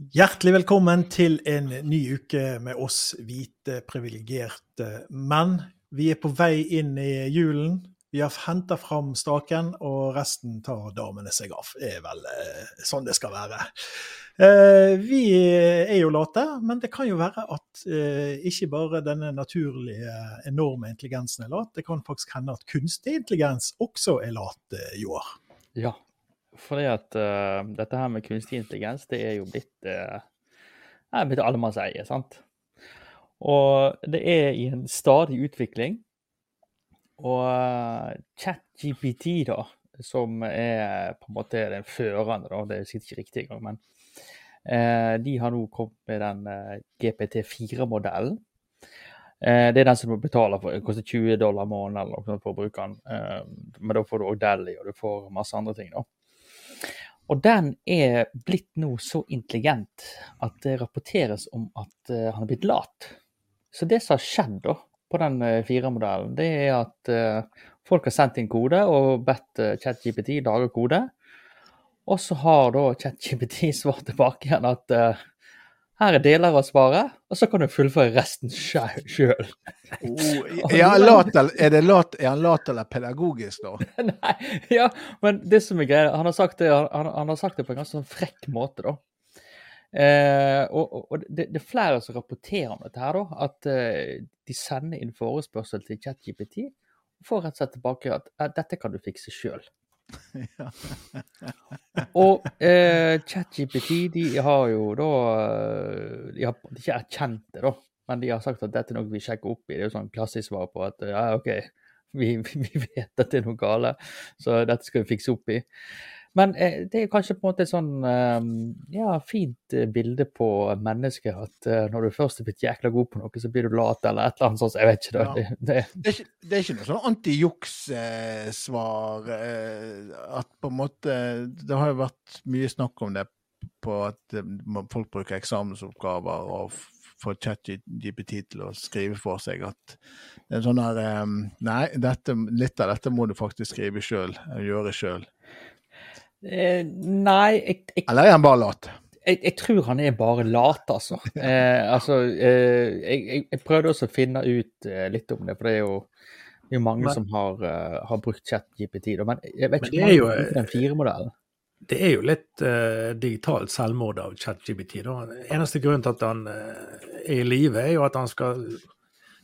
Hjertelig velkommen til en ny uke med oss hvite, privilegerte menn. Vi er på vei inn i julen. Vi har henta fram staken, og resten tar damene seg av. Det er vel eh, sånn det skal være. Eh, vi er jo late, men det kan jo være at eh, ikke bare denne naturlige, enorme intelligensen er lat. Det kan faktisk hende at kunstig intelligens også er lat i år. Ja, fordi at uh, dette her med kunstig intelligens, det er jo blitt, uh, er blitt allemannseie, sant? Og det er i en stadig utvikling. Og uh, ChatGPT, da, som er på en måte den førende, da, det er sikkert ikke riktig engang, men uh, de har nå kommet med den GPT4-modellen. det er den som du betaler for. Det koster 20 dollar måneden eller noe for å bruke den. men da får du òg Dally, og du får masse andre ting. da. Og den er blitt nå så intelligent at det rapporteres om at uh, han er blitt lat. Så det som har skjedd da, på den uh, fire-modellen, det er at uh, folk har sendt inn kode og bedt ChatGPT lage kode. Og så har da ChatGPT svart tilbake igjen at her er deler av svaret, og så kan du fullføre resten sjøl. Oh, er, han lat, er, er han lat eller pedagogisk, da? Nei, ja, men det som er greia, han, har sagt det, han, han har sagt det på en ganske sånn frekk måte, da. Eh, og, og det, det, er flere som rapporterer om dette her, da. At eh, de sender inn forespørsel til ChatGPT og får rett og slett tilbake at eh, dette kan du fikse sjøl. Og eh, ChatGPT de har jo da eh, De har ikke erkjent det, da, men de har sagt at dette er noe vi sjekker opp i. Det er jo sånn klassisk svar på at ja, OK, vi, vi vet at det er noe gale, så dette skal vi fikse opp i. Men eh, det er kanskje på en måte et sånn eh, ja, fint eh, bilde på mennesket at når du først er blitt jækla god på noe, så blir du lat eller et eller annet sånt. Jeg vet ikke. Ja. Det, det, det, er ikke, det er ikke noe sånn antijuks-svar. at på en måte Det har jo vært mye snakk om det på at folk bruker eksamensoppgaver og får ChatGPT til å skrive for seg at det er sånn her Nei, dette, litt av dette må du faktisk skrive sjøl, gjøre sjøl. Eh, nei jeg, jeg, Eller er han bare lat? Jeg, jeg, tror han er bare lat, altså. Eh, altså eh, jeg, prøvde også å finne ut eh, litt om det, for det er jo, det er mange men, som har, uh, har brukt ChatGPT. Men jeg vet ikke om jo, den fire-modellen. Det er jo litt uh, digitalt selvmord av ChatGPT. Eneste grunnen til at han uh, er i live, er jo at han skal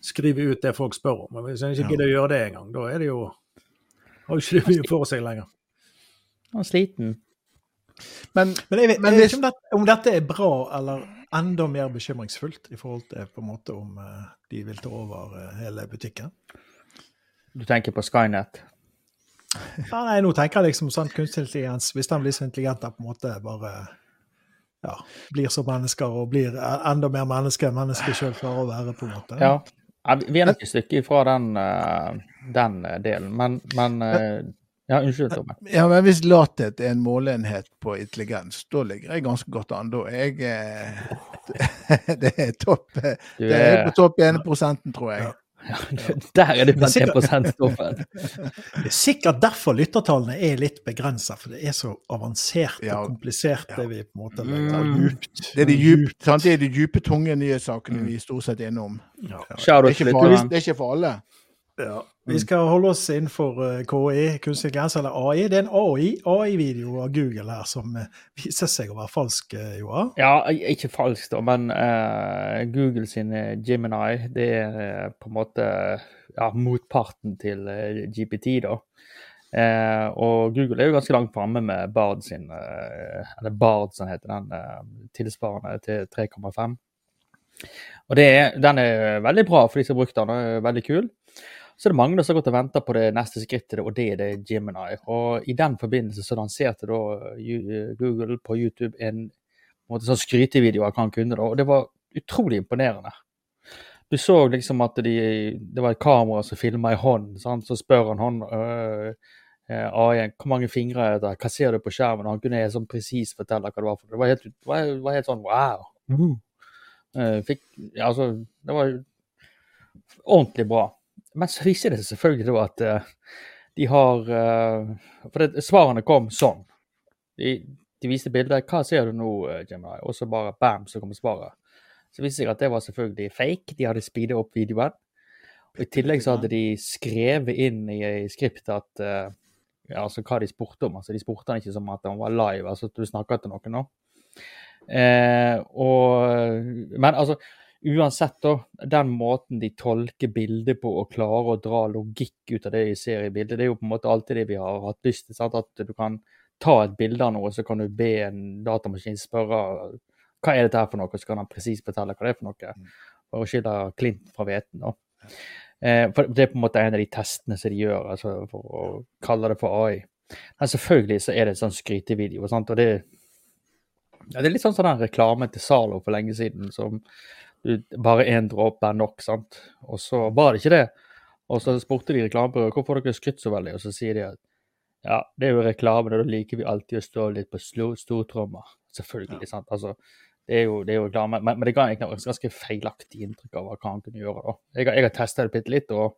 skrive ut det folk spør om. Men hvis han ikke gidder å gjøre det engang, da er det jo har jo ikke det mye for seg lenger. Han er sliten. Men, men jeg vet, men hvis, ikke om, dette, om, dette, er bra eller enda mer bekymringsfullt i forhold til på en måte om uh, de vil ta over uh, hele butikken. Du tenker på Skynet? Ja, nei, nå tenker jeg liksom sånn kunstig intelligens. Hvis den blir så intelligent at på en måte bare ja, blir som mennesker og blir enda mer mennesker enn mennesker sjøl klarer å være, på en måte. Ja, vi er nok et stykke ifra den, uh, den delen, men, men ja, unnskyld, Tommy. Ja, men Hvis lathet er en måleenhet på intelligens, da ligger jeg ganske godt an. Da jeg eh, Det er topp. Er... Det er på topp 1 prosenten, tror jeg. Ja, der er du blant 1 toppen Det er sikkert derfor lyttertallene er litt begrensa, for det er så avansert og komplisert. det vi på en måte legger mm. djupt. Det er de dype, det er de tunge nyhetssakene mm. vi stort sett er innom. Ja. Det, er ikke for, det er ikke for alle. Ja. Vi mm. skal holde oss innenfor uh, KI, kunstig intelligens, eller AI. Det er en AI-video av Google her som uh, viser seg å være falsk, uh, Joar? Ja, ikke falsk, da, men Google sin Gemini, det er på en måte ja, motparten til GPT, da. og Google er jo ganske langt framme med Bard sin, eller Bard som heter den, tilsvarende til 3,5. Og er, den er veldig bra for de som har brukt den, og er veldig kul. Så er det mange som har gått og venta på det neste skrittet, og det er det Gemini. Og i den forbindelse så lanserte da Google på YouTube en, en sånn skrytevideo av hva han kunne, og det var utrolig imponerende. Du så liksom at de, det var et kamera som filma i hånd, sant? så spør han hånd øh, øh AI hvor mange fingre er det, hva ser du på skjermen? Og han kunne sånn presis fortelle hva det var. for Det var helt, var, var helt sånn wow. Fikk, altså, det var ordentlig bra. Men så viser det seg selvfølgelig da at uh, de har uh, For det, svarene kom sånn. De, de viste bildet. 'Hva ser du nå, eh, Gemini?' Og så bare bam, så kommer svaret. Så viste det seg at det var selvfølgelig fake. De hadde speeda opp videoen. Og I tillegg så hadde de skrevet inn i, i skriptet at uh, ja, altså hva de spurte om. altså De spurte han ikke som at han var live, altså at du snakka til noen nå. Eh, og, men altså, uansett, da, den måten de tolker bildet på og klarer å dra logikk ut av det de ser i bildet, det er jo på en måte alltid det vi har hatt lyst til. Sant? At du kan ta et bilde av noe, så kan du be en datamaskin spørre hva er dette her for noe, så kan han presis fortelle hva det er for noe. For å skille klint fra hveten. da. Eh, for Det er på en måte en av de testene som de gjør, altså for å kalle det for AI. Men selvfølgelig så er det en sånn skrytevideo. Sant? og det, ja, det er litt sånn som den reklamen til Zalo for lenge siden som bare én dråpe er nok, sant. Og så var det ikke det. Og så spurte de reklamebyrået hvorfor dere skrytt så veldig, og så sier de at ja, det er jo reklame, og da liker vi alltid å stå litt på stortromma. Selvfølgelig, Ja. sant. Altså, det er jo, det er jo reklame, men, men det ga egentlig et ganske feilaktig inntrykk av hva han kunne gjøre. da. Jeg, jeg har testa det bitte litt, og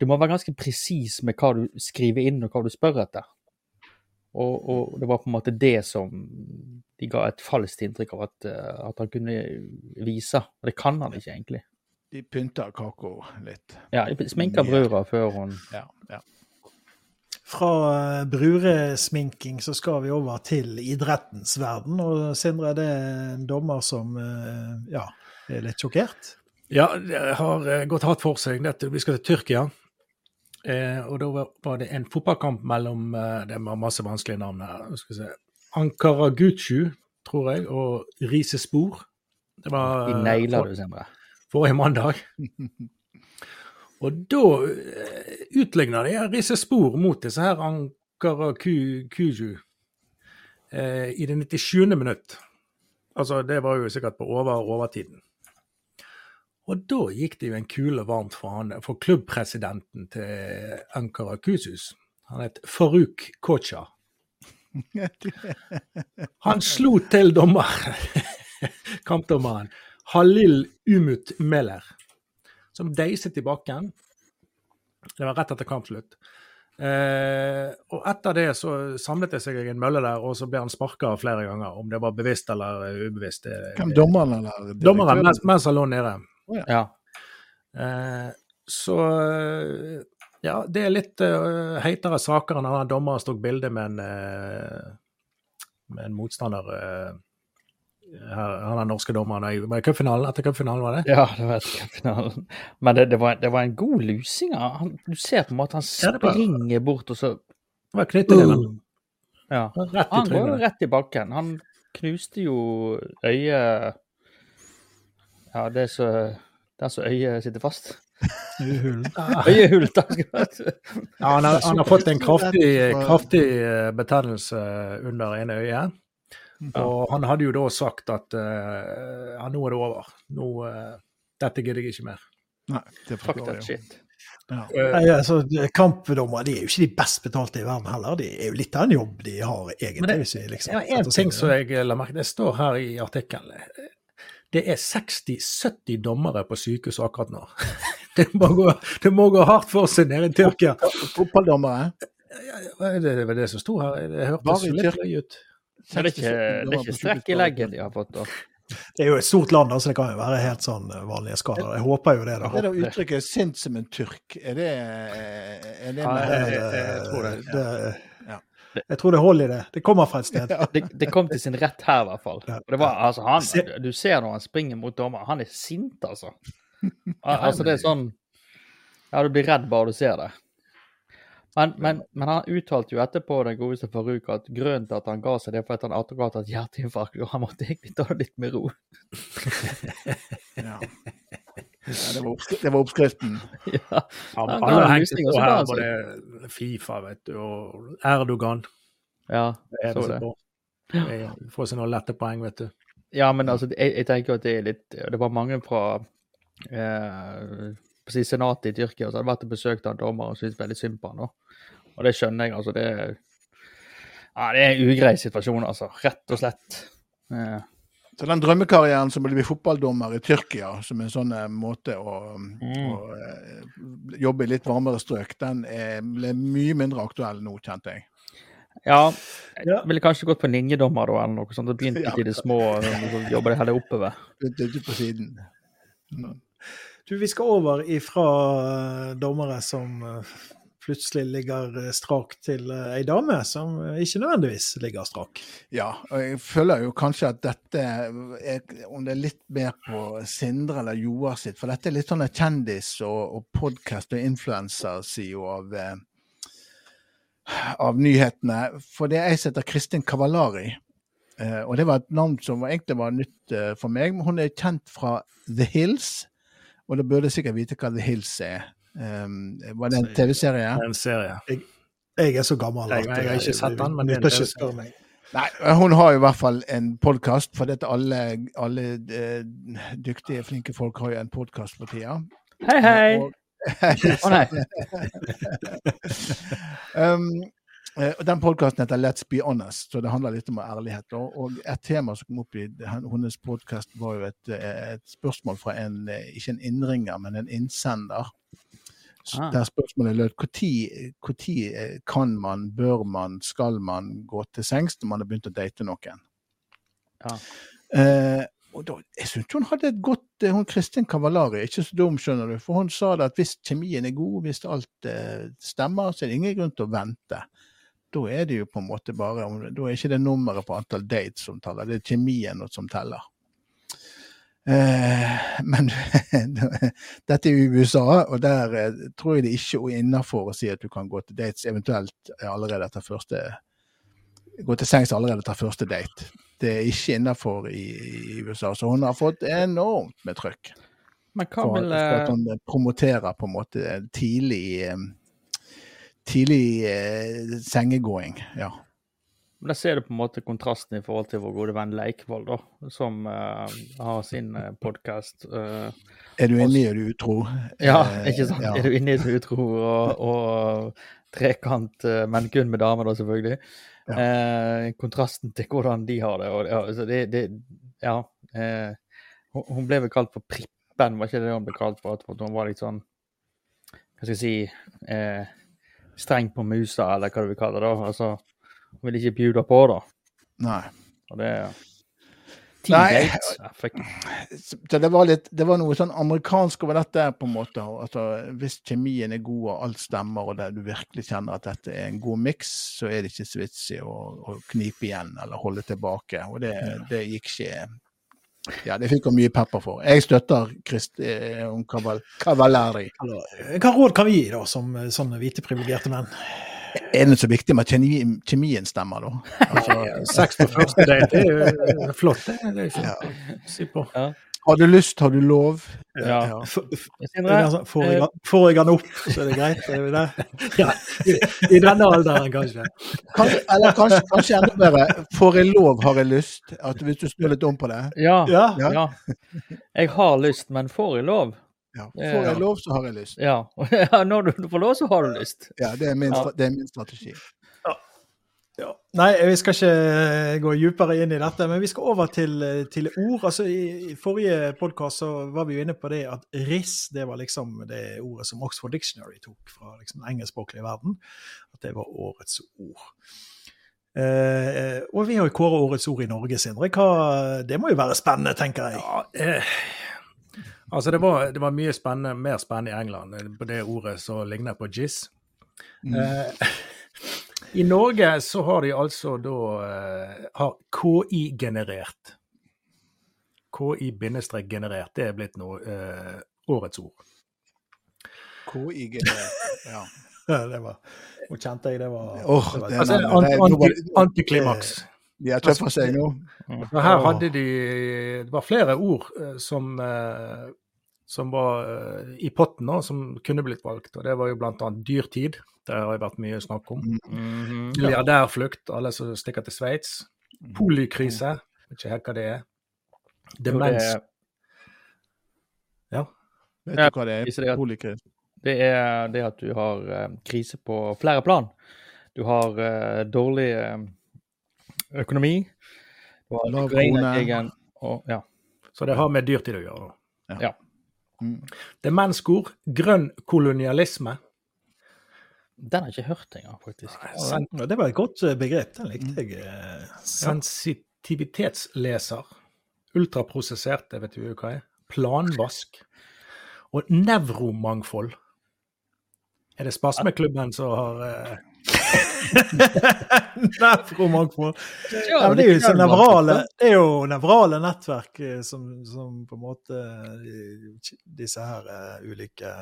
du må være ganske presis med hva du skriver inn, og hva du spør etter. Og, og det var på en måte det som de ga et falskt inntrykk av at, eh, at han kunne vise. Og det kan han ikke, egentlig. De pynta Kako litt. Ja, de sminka brura før hun Ja, ja. Fra eh, bruresminking så skal vi over til idrettens verden. Og Sindre, det er en dommer som eh, ja, er litt sjokkert. Ja, det har gått hardt for seg. Dette, vi skal til Tyrkia. Eh, og da var- det en fotballkamp mellom eh, Det var masse vanskelige navn her. Skal vi se. Ankara Guchu, tror jeg, og Rise Spor. Det var De naila det, Sindre. forrige mandag. Og da eh, utligna de Rise Spor mot disse her Ankara Ku- Kuju eh, i det 97. minutt. Altså, det var jo sikkert på over overtiden. Og da gikk det jo en kule varmt for, han, for klubbpresidenten til Ankara Kusus. Han het Faruk Kocha. Han slo til dommer, kampdommeren, Halil Umut Meler, som deiset i bakken. Det var rett etter kampslutt. Eh, og etter det så samlet det seg en mølle der, og så ble han sparka flere ganger. Om det var bevisst eller ubevisst. Hvem dommeren eller Dommeren mens, mens han lå nede. Ja. Eh, så eh, ja, det er litt uh, heitere saker enn når dommeren tok bilde med eh, med en motstander. uh, her, han er norske dommeren i cupfinalen. Etter cupfinalen, var det? Ja, det var etter cupfinalen. Men det, det, var, det var en god lusing. Han, du ser på en måte han Ja, springer bort, og så Det var knytteneven. Ja. Rett i Han går jo rett i bakken. Han knuste jo øyet Ja, det er så det er så øyet sitter fast. Ja, skal jeg si. han, har, han har fått en kraftig, Rett kraftig eh, betennelse under ene øyet. Og han hadde jo da sagt at eh, ja, nå er det over. Nå, eh, dette gidder jeg ikke mer. Nei, det Fuck that shit. Ja. Uh, Nei, altså, Kampdommere de er jo ikke de best betalte i verden heller. Det er jo litt av en jobb de har, egentlig. Det- hvis vi liksom Ja, en ting som jeg la merke Det står her i artikkelen. Det er 60-70 dommere på sykehus akkurat nå. Det må, gå, det må gå hardt for seg nede i Tyrkia. Fotballdommere? Ja, Det det var det som sto her. Det hørtes litt løye ut. Det er ikke, det er ikke strekk i leggen de har fått. da. Det er jo et stort land, så det kan jo være helt sånn eh, vanlige skader. Jeg håper jo det, da. Det der uttrykket 'sint som en tyrk', er det, er det Ja, med- jeg- jeg- jeg tror det. det, Ja. Jeg tror det holder i det. Det kommer fra et sted. Det, det kom til sin rett her, i hvert fall. Ja. Og det var, altså, han, du ser når han springer mot dommer, han er sint, altså. Altså, det er sånn Ja, du blir redd bare du ser det. Men, men, men han uttalte jo etterpå, den godeste Farouk, at grunnen til at han ga seg, det er fordi han akkurat hatt hjerteinfarkt, og han måtte egentlig ta det litt med ro. Ja. Ja, det, var det var oppskriften. ja. Ja, alle hengte på her, både Fifa vet du, og Erdogan. ja, er så det det. på. Seg noen lette poeng, vet du. Ja, men altså, jeg, jeg tenker at det er litt Det var mange fra eh, senatet i Tyrkia som hadde vært og besøkt han dommer og syntes veldig synd på han. Og det skjønner jeg. altså det ja, det er en ugrei situasjon, altså. Rett og slett. Eh, Så den drømmekarrieren som å bli fotballdommer i Tyrkia, som en sånn eh, måte å, Mm. å eh, jobbe i litt varmere strøk, den er, ble mye mindre aktuell nå, kjente jeg. Ja, jeg ville kanskje gått på linjedommer da, eller noe sånt. og begynte ja. i det små, så jobber det heller oppover. Begynte ute på siden. Du, vi skal over ifra eh, dommere som plutselig ligger eh, strak til eh, ei dame som ikke nødvendigvis ligger strak. Ja, og jeg føler jo kanskje at dette er, om det er litt mer på Sindre eller Joar sitt, for dette er litt sånn kjendis- og, og podkast- og influenserside av, eh, av nyhetene. For det er som heter Kristin Cavallari. Eh, og det var et navn som egentlig var nytt for meg. Men hun er kjent fra The Hills, og da burde jeg sikkert vite hva The Hills er. Um, var det en TV-serie? En serie. Jeg er så gammel Jeg- jeg har ikke sett den, men det er en ikke TV-serie. Nei, hun har jo i hvert fall en podkast, for dette alle, alle eh, dyktige, flinke folk har jo en podkast for tida. Hei, hei! Og- oh, nei. um, eh, og den podkasten heter Let's be honest, så det handler litt om ærlighet. Og, et tema som kom opp i hennes podkast, var jo et, eh, et spørsmål fra en, eh, ikke en innringer, men en innsender. Ah. Der spørsmålet lød når eh, kan man, bør man, skal man gå til sengs når man har begynt å date noen? Ja. Eh, og da, jeg syntes hun hadde et godt eh, Hun Kristin Cavallari er ikke så dum, skjønner du. For hun sa det at hvis kjemien er god, hvis alt eh, stemmer, så er det ingen grunn til å vente. Da er det jo på en måte bare Da er ikke det nummeret på antall dates som teller, det er kjemien som teller. Eh, men dette er jo USA, og der eh, tror jeg det ikke er innafor å si at du kan gå til dates eventuelt allerede etter første Gå til sengs allerede etter første date. Det er ikke innafor i, i USA, så hun har fått enormt med trøkk. Men hva For, vil for at eh, hun promoterer på en måte tidlig eh, Tidlig eh, sengegåing. Ja. Da ser du på en måte kontrasten i forhold til vår gode venn Leikvoll, da, som uh, har sin uh, podkast. Er du inne i er du utro? ja, Eh, ikke sant? ja. Er du inne i det utro og, og trekant, eh, men kun med damer, da, selvfølgelig. Eh, kontrasten til hvordan de har det. Og, ja, altså det, det ja. Eh, hun, ble vel kalt for Prippen, var ikke det hun ble kalt for? At hun var litt sånn Hva skal jeg si eh, Streng på musa, eller hva du vil kalle det. da, altså Hun vil ikke bjuda på, da. Nei. Og det er Nei. Så det var, litt, det var noe sånn amerikansk over dette, på en måte. Altså, hvis kjemien er god og alt stemmer, og det, du virkelig kjenner at dette er en god miks, så er det ikke så vits i å, å knipe igjen eller holde tilbake. Og det, det gikk ikke Ja, det fikk hun mye pepper for. Jeg støtter Christi eh, Caval Cavallari. Hva råd kan vi gi, da, som sånne hvite privilegerte menn? Er det så viktig med kjemi, kjemien stemmer, da? Altså, Sex på første date det er jo flott, det. det er ikke Ja. si på. har du lyst, har du lov? Ja. Ja. sånn, Får jeg, får jeg han opp, så er det greit? Er det det? Ja, i, I denne alderen, kanskje. Kanskje, eller kanskje, kanskje enda bedre, får jeg lov, har jeg lyst? At hvis du snur litt om på det. Ja, Ja. Ja. ja. Jeg har lyst, men får jeg lov? Ja. Får jeg lov, så har jeg lyst. Ja. ja når du får lov, så har du lyst. Ja, det er min, Ja. det er min strategi. Ja. Nei, vi skal ikke eh, gå dypere inn i dette, men vi skal over til, eh, til ord. Altså, I, i forrige podkast var vi jo inne på det at RIS det var liksom det ordet som Oxford Dictionary tok fra liksom, den engelskspråklige verden. At det var årets ord. Eh, og vi har jo kåret årets ord i Norge, Sindre. Hva, det må jo være spennende, tenker jeg. Ja, eh, altså det var, det var mye spennende, mer spennende i England eh, på det ordet som ligner på jizz. Mm. Eh, I Norge så har de altså da eh, har KI-generert. KI-generert, det er blitt noe eh, årets ord. KI generert, ja. Det var, nå kjente jeg det var, oh, det var Altså, anti, det- antiklimaks. De har tøffa seg nå. Her hadde de Det var flere ord eh, som, eh, som var eh, i potten, nå, som kunne blitt valgt. Og det var jo annet dyrtid. Det har jo vært mye snakk om. Mm Milliardærflukt, alle som stikker til Sveits. Polykrise, vet ikke helt hva det er. Demens. Ja. Vet du hva det er? Polikrise. Det er det at du har eh, krise på flere plan. Du har eh, dårlig økonomi. Du har Lav og ja. Så det har med dyrtid å gjøre. Ja. Ja. Mm. Demenskor, grønn kolonialisme. Den har jeg ikke hørt engang, faktisk. Ja, det var et godt eh, begrep. Den likte jeg. eh. sensitivitetsleser. Ultraprosessert, det vet du jo hva er. Planvask. Og nevromangfold. Er det Spasmeklubben som har eh. Ja, det er jo så nevrale, det er jo nevrale nettverk eh, som, som på en måte eh, Disse her eh, ulike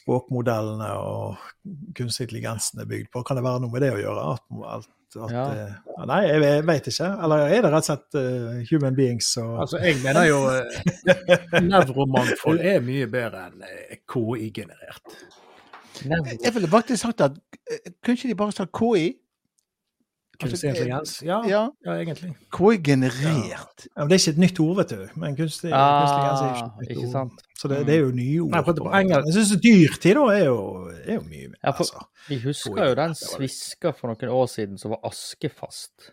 språkmodellene og kunstig intelligensen er bygd på. Kan det være noe med det å gjøre? At, at, at, Ja. uh, nei, jeg, jeg vet ikke. Eller er det rett og slett uh, human beings og Altså, jeg mener jo uh, nevromangfold er mye bedre enn KI-generert. Jeg ville faktisk sagt at eh, Kunne ikke de bare sagt KI? Kunstig intelligens? Ja, Ja. ja, egentlig. KI generert. ja, Det er ikke et nytt ord, vet du. Men kunstig, kunstig intelligens er Ah, ikke et nytt ikke ord. Så det, det er jo nye ord. Nei, for på engelsk- Jeg syns dyrtid da er jo, er jo mye mer. For- altså. Vi husker jo den sviska for noen år siden som var askefast.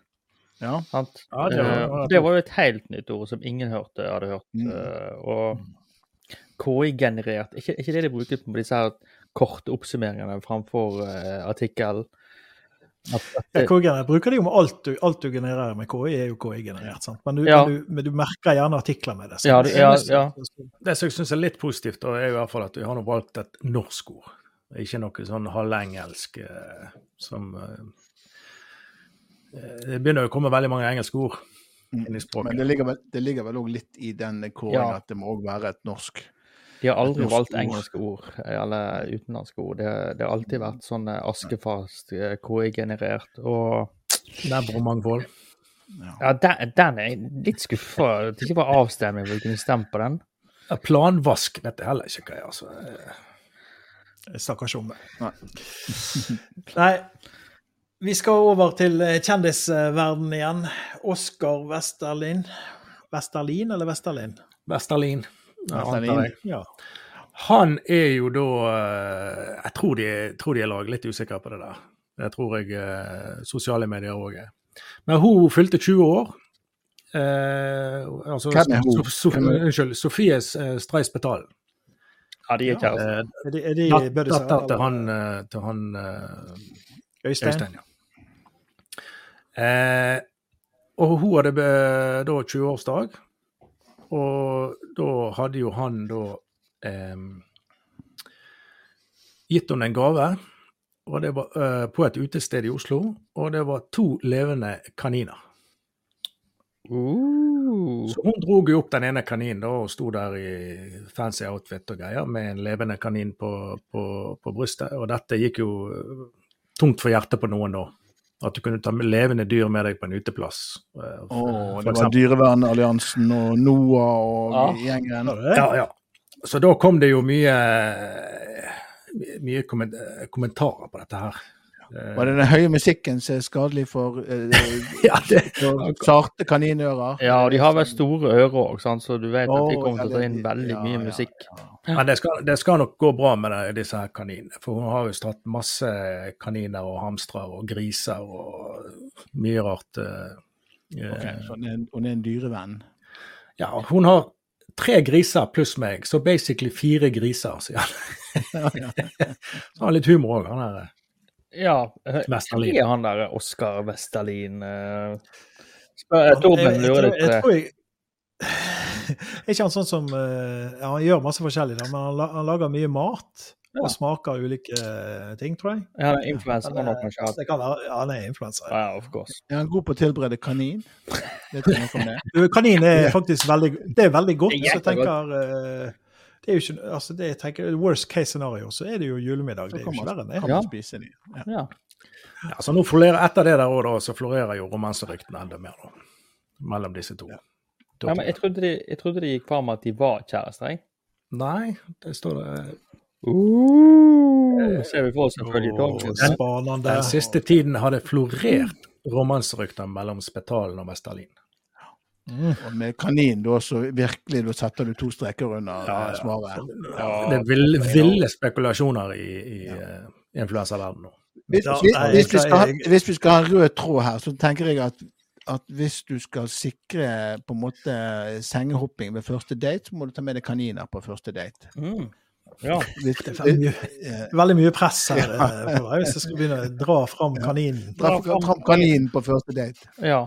Ja. Sant? Ja, det var- Eh, det var jo et helt nytt ord som ingen hørte, hadde hørt. Mm. eh, Og KI-generert, ikke, ikke det de bruker på disse her korte oppsummeringene framfor uh, artikkel? At, at Ja, bruker de jo med alt du, alt du genererer med KI, er jo KI-generert. sant? Men du, Ja. men, du, men du merker gjerne artikler med det. sant? Ja, det- ja, ja. Det som jeg syns er litt positivt, da, er i hvert fall at vi har valgt et norsk ord. Ikke noe sånn halvengelsk eh, som eh, Det begynner jo å komme veldig mange engelske ord inn i Men det ligger vel òg litt i den kåringen Ja. at det må òg være et norsk. De har aldri valgt engelske ord eller utenlandske ord. Det, det har alltid vært sånn eh, askefast, eh, KI-generert og Nevromangfold. Ja, den, den er jeg litt skuffa. Det ikke var avstemning hvor vi kunne stemt på den. Planvask vet jeg heller ikke hva er. altså. Jeg snakker ikke om det. Nei. Nei. Vi skal over til eh, kjendisverden igjen. Oskar Westerlin. Westerlin eller Westerlin? Westerlin. Ja. Han er jo da eh, Jeg tror de, tror de er lag, litt usikre på det der. Det tror jeg eh, sosiale medier òg er. Men hun fylte 20 år. Eh, altså, Hvem er hun? So, so, unnskyld. Sofie eh, Streis Betal. Ja, de er kjærester. Ja. Er de, er de Datter til han, eh, til han eh, Øystein? Øystein, ja. Eh, og hun hadde da 20-årsdag, og da hadde jo han da eh, gitt henne en gave, og det var eh, på et utested i Oslo, og det var to levende kaniner. Uh, Så hun drog jo opp den ene kaninen da, og sto der i fancy outfit og greier med en levende kanin på, på, på brystet. Og dette gikk jo eh, tungt for hjertet på noen da. At du kunne ta levende dyr med deg på en uteplass. eh, Å, det var. Dyrevernalliansen og NOAH og Ja. gjengen. Ja, ja. Så da kom det jo mye, mye kommentarer på dette her. Var det den høye musikken som er skadelig for, eh, Ja, det, for sarte kaninører? ja, og de har vel store ører òg, så du vet at de kommer til å ta inn veldig ja, mye ja, musikk. Men det skal, det skal nok gå bra med det, disse her kaninene. For hun har jo stått masse kaniner og hamstere og griser og mye rart. eh, eh, så hun er, hun er en dyrevenn. Ja, hun har tre griser pluss meg, så basically fire griser, sier han. Ja, ja. Så han har litt humor òg, han her. Ja. Vestalin. Er han der Oskar Westerlin? eh, Torben Jeg- jeg lurer litt jeg tror jeg- Er ikke han sånn som eh, ja, Han gjør masse forskjellig, da, men han, han lager mye mat. Ja. Og smaker ulike eh, ting, tror jeg. Ja, han er influenser Han, eh, ja, han er influenser. Ja, of course. Er han god på å tilberede kanin? Kanin er faktisk veldig, det er veldig godt. Det er så jeg tenker eh, det er jo ikke, altså det jeg tenker, Worst case scenario, så er det jo julemiddag. Det er jo ikke verre enn det. Ja. man spise de. Ja. Ja. Ja, så nå florerer, Etter det der også, da, så florerer jo romanseryktene enda mer da, mellom disse to. ja, men jeg trodde, de, jeg trodde de gikk fram at de var kjærester, jeg. Nei, det står det Uh, ser vi for oss en føljetong. Den siste tiden har det florert romanserykter mellom Spetalen og Westerlin. Og med kanin, da, så virkelig, da setter du to streker under Ja, eh, ja. svaret. Det er ville, ville spekulasjoner i, i ja. influensaverdenen nå. Hvis, hvis, hvis, vi skal hvis vi skal ha en rød tråd her, så tenker jeg at, at hvis du skal sikre på en måte sengehopping ved første date, så må du ta med deg kaniner på første date. Mm. Ja. Det er veldig mye, eh, veldig mye press her eh, for deg, hvis jeg skal begynne å dra fram kaninen. Dra dra fram kaninen på første date. ja.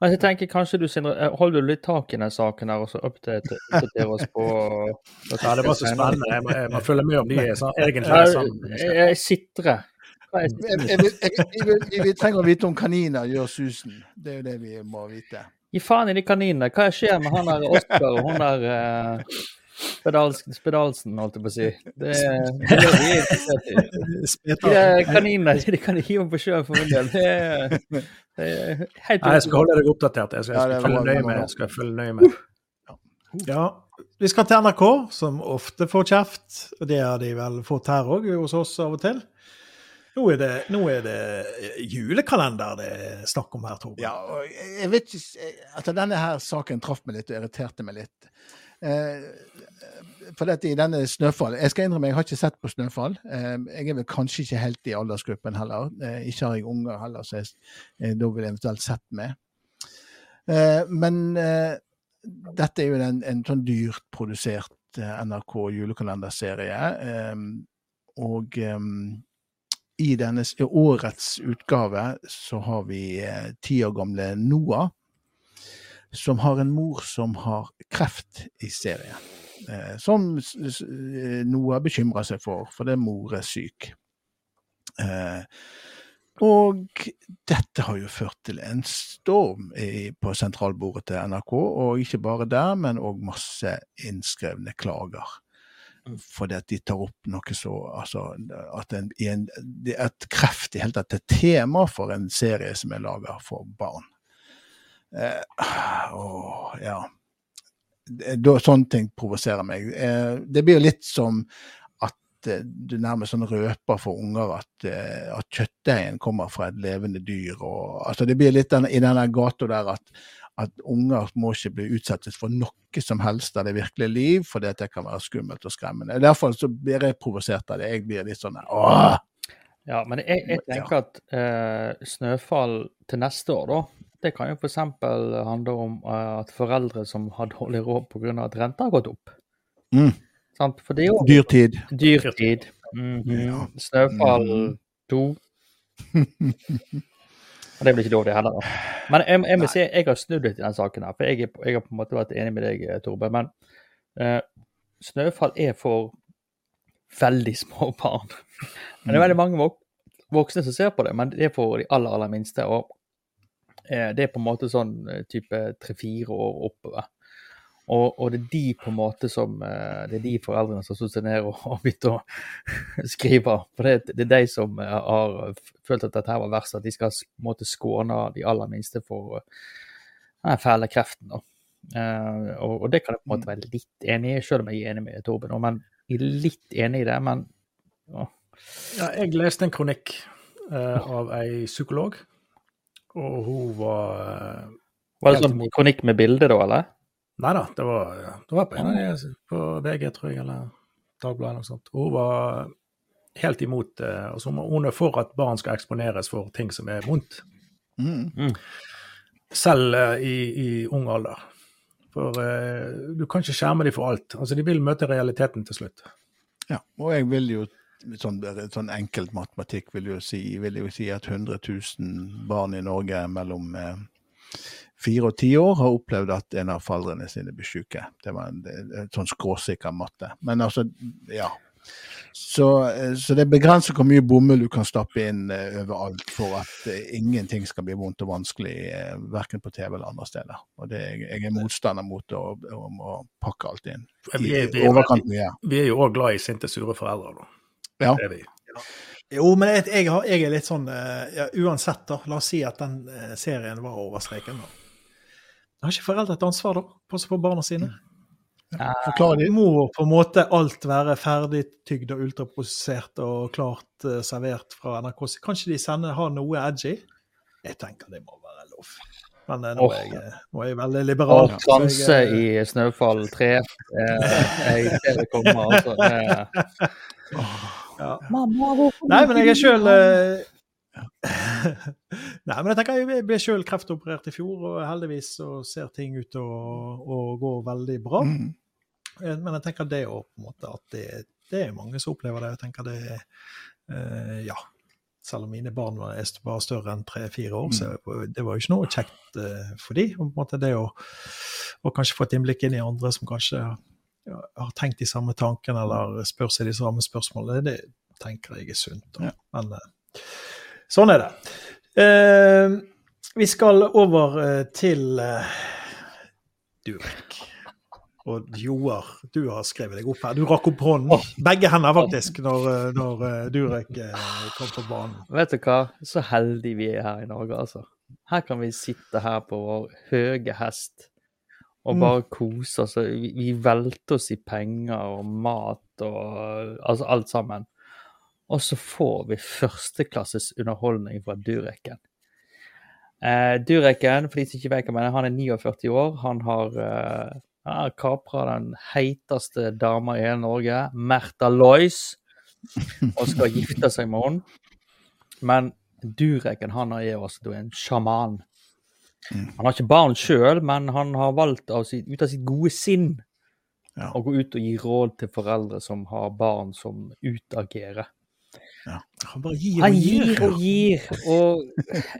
Men jeg tenker kanskje du, Sindre, eh, holder du litt tak i den saken her, og så oppdater oppdaterer oss på Ja, det var så spennende. Jeg må, jeg må følge med om de er sånn, egentlig er sammen. jeg, jeg sitrer. Er vi trenger å vite om kaniner gjør susen. Det er jo det vi må vite. Gi faen i de kaninene. Hva skjer med han der Oskar og hun der uh, spedalsen, spedalsen, holdt jeg på å si? Det, det er vi er interessert i. De kaninene de kan hive på sjøen for min del. Det helt Nei, jeg skal holde deg oppdatert. Jeg skal, jeg skal, følge, nøye med. Jeg skal følge nøye med. Ja. Vi skal til NRK, som ofte får kjeft. og Det har de vel fått her òg, hos oss av og til. Nå er det, nå er det julekalender det er snakk om her, Torben. Ja, og jeg vet ikke altså Denne her saken traff meg litt og irriterte meg litt. Eh, for dette i denne Snøfall Jeg skal innrømme, jeg har ikke sett på Snøfall. Eh, jeg er vel kanskje ikke helt i aldersgruppen heller. Eh, ikke har jeg unger heller, så jeg, da vil jeg eventuelt sett med. Eh, men eh, dette er jo en, en sånn dyrt produsert eh, NRK julekalenderserie. Eh, og eh, i denne årets utgave så har vi eh, ti år gamle Noah, som har en mor som har kreft i serien. Eh, som eh, Noah bekymrer seg for, for det mor er syk. Eh, og dette har jo ført til en storm i, på sentralbordet til NRK, og ikke bare der, men òg masse innskrevne klager fordi at de tar opp noe så altså, at, en, en, at kreft i hele tatt er tema for en serie som er laga for barn. Eh, åh, ja. Da, sånne ting provoserer meg. Eh, det blir jo litt som at eh, du nærmest sånn røper for unger at, eh, at kjøttdeigen kommer fra et levende dyr. Og, altså det blir litt den, i denne gata der at, at unger må ikke bli utsettes for noe som helst av det virkelige liv, for det kan være skummelt og skremmende. I hvert fall så blir jeg provosert av det. Jeg blir litt sånn åh! Ja, men jeg, jeg tenker at eh, snøfall til neste år, da, det kan jo f.eks. handle om eh, at foreldre som har dårlig råd pga. at renta har gått opp. Mm. Sant? For det er jo Dyrtid. dyrtid. Mhm. Ja. Snøfall Mhm. to. Og det blir ikke dårlig heller, da. Men jeg, jeg må si jeg har snudd litt i den saken her, for jeg, jeg har på en måte vært enig med deg, Torbe. Men eh, snøfall er for veldig små barn. Men det er veldig mange vok voksne som ser på det, men det er for de aller, aller minste. Og eh, det er på en måte sånn eh, type tre-fire år oppover. Og, og det er de på en måte som eh, Det er de foreldrene som har ned og, og begynt å skrive. For det, det er de som eh, har følt at dette var verst, at de skal på en måte skåne de aller minste for eh, den fæle kreften. Eh, og, og det kan jeg på en måte være litt enig i, selv om jeg er enig med Torben. Men jeg er litt enig i det, men å, Ja, jeg leste en kronikk uh, av ei psykolog, og hun var eh, Var det sånn imot. kronikk med bilde, da, eller? Nei da, det var, det var på en av de på VG, tror jeg, eller Dagbladet eller noe sånt. Og hun var helt imot eh, altså hun- er for at barn skal eksponeres for ting som er vondt, Mm. selv eh, i, i ung alder. For uh, du kan ikke skjerme dem for alt. Altså, De vil møte realiteten til slutt. Ja, og jeg vil jo sånn, sånn enkelt matematikk vil jo si, vil jo si at 100 000 barn i Norge mellom eh, fire og ti år har opplevd at en av foreldrene sine blir syke. Det var en, en sånn skråsikker matte. Men altså, ja. Så, eh, så det begrenser hvor mye bomull du kan stappe inn eh, overalt for at ingenting skal bli vondt og vanskelig, verken på TV eller andre steder. Og det, jeg, er motstander mot å, å, å pakke alt inn. I vi er- vi er. Vi er jo òg glad i sinte, sure foreldre. da. Ja. Det er vi. Jo, men jeg, jeg, har, jeg er litt sånn eh, ja, Uansett, da. La oss si at den eh, serien var over streken. da. Har ikke foreldre et ansvar, da? Passe på barna sine? Forklar de Må på en måte alt være ferdigtygd og ultraprosessert og klart uh, servert fra NRK? Kan ikke de sende, ha noe edgy? Jeg tenker det må være lov. Men eh, nå, oh. er jeg, eh, nå er jeg veldig liberal. Og så transe eh, i Snøfall 3. Eh, jeg ser det komme, altså. Det, ja. Mamma, hvorfor Nei, men jeg er sjøl Nei, men jeg tenker jeg ble sjøl kreftoperert i fjor, og heldigvis så ser ting ut til å, gå veldig bra. Mm. Eh, Men jeg tenker det òg, på en måte, at det det er mange som opplever det. Jeg tenker det eh, Ja. Selv om mine barn var, bare større enn tre-fire år, så det var jo ikke noe kjekt eh, for dem. det å, å kanskje få et innblikk inn i andre som kanskje har tenkt de samme tankene eller spør seg de samme spørsmålene, det tenker jeg er sunt. Ja. Men eh, sånn er det. Eh, vi skal over eh, til eh, Durek. Og Joar, du har skrevet deg opp her. Du rakk opp hånden. Begge hender, faktisk, når, eh, når Durek kom på banen. Vet du hva? Så heldige vi er her i Norge, altså. Her kan vi sitte her på vår høye hest og Mm. bare kose oss. Vi, vi velter oss i penger og mat og altså alt sammen. Og så får vi førsteklasses underholdning fra Dureken. Eh, Dureken, for de som ikke vet hva jeg mener, han er 49 år. Han har eh, kapra den heiteste dama i hele Norge, Märtha Lois, og skal gifte seg med henne. Men Dureken han er jo altså en sjaman. Han har ikke barn sjøl, men han har valgt av sitt, ut av sitt gode sinn Ja. å gå ut og gi råd til foreldre som har barn som utagerer. Han bare gir og gir Han gir. og gir, og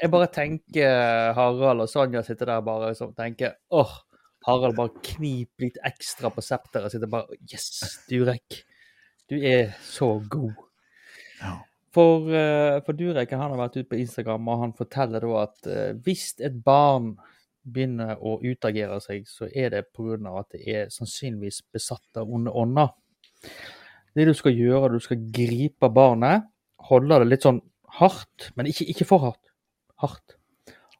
jeg bare tenker Harald og Sonja sitter der bare og tenker åh, Harald bare kniper litt ekstra på septeret. Sitter bare Yes, Durek. Du er så god. Ja. For, eh, for Durek han har vært ute på Instagram, og han forteller da at eh, hvis et barn begynner å utagere seg, så er det pga. at det er sannsynligvis besatt av onde ånder. Det du skal gjøre, du skal gripe barnet, holde det litt sånn hardt, men ikke, ikke for hardt. Hardt.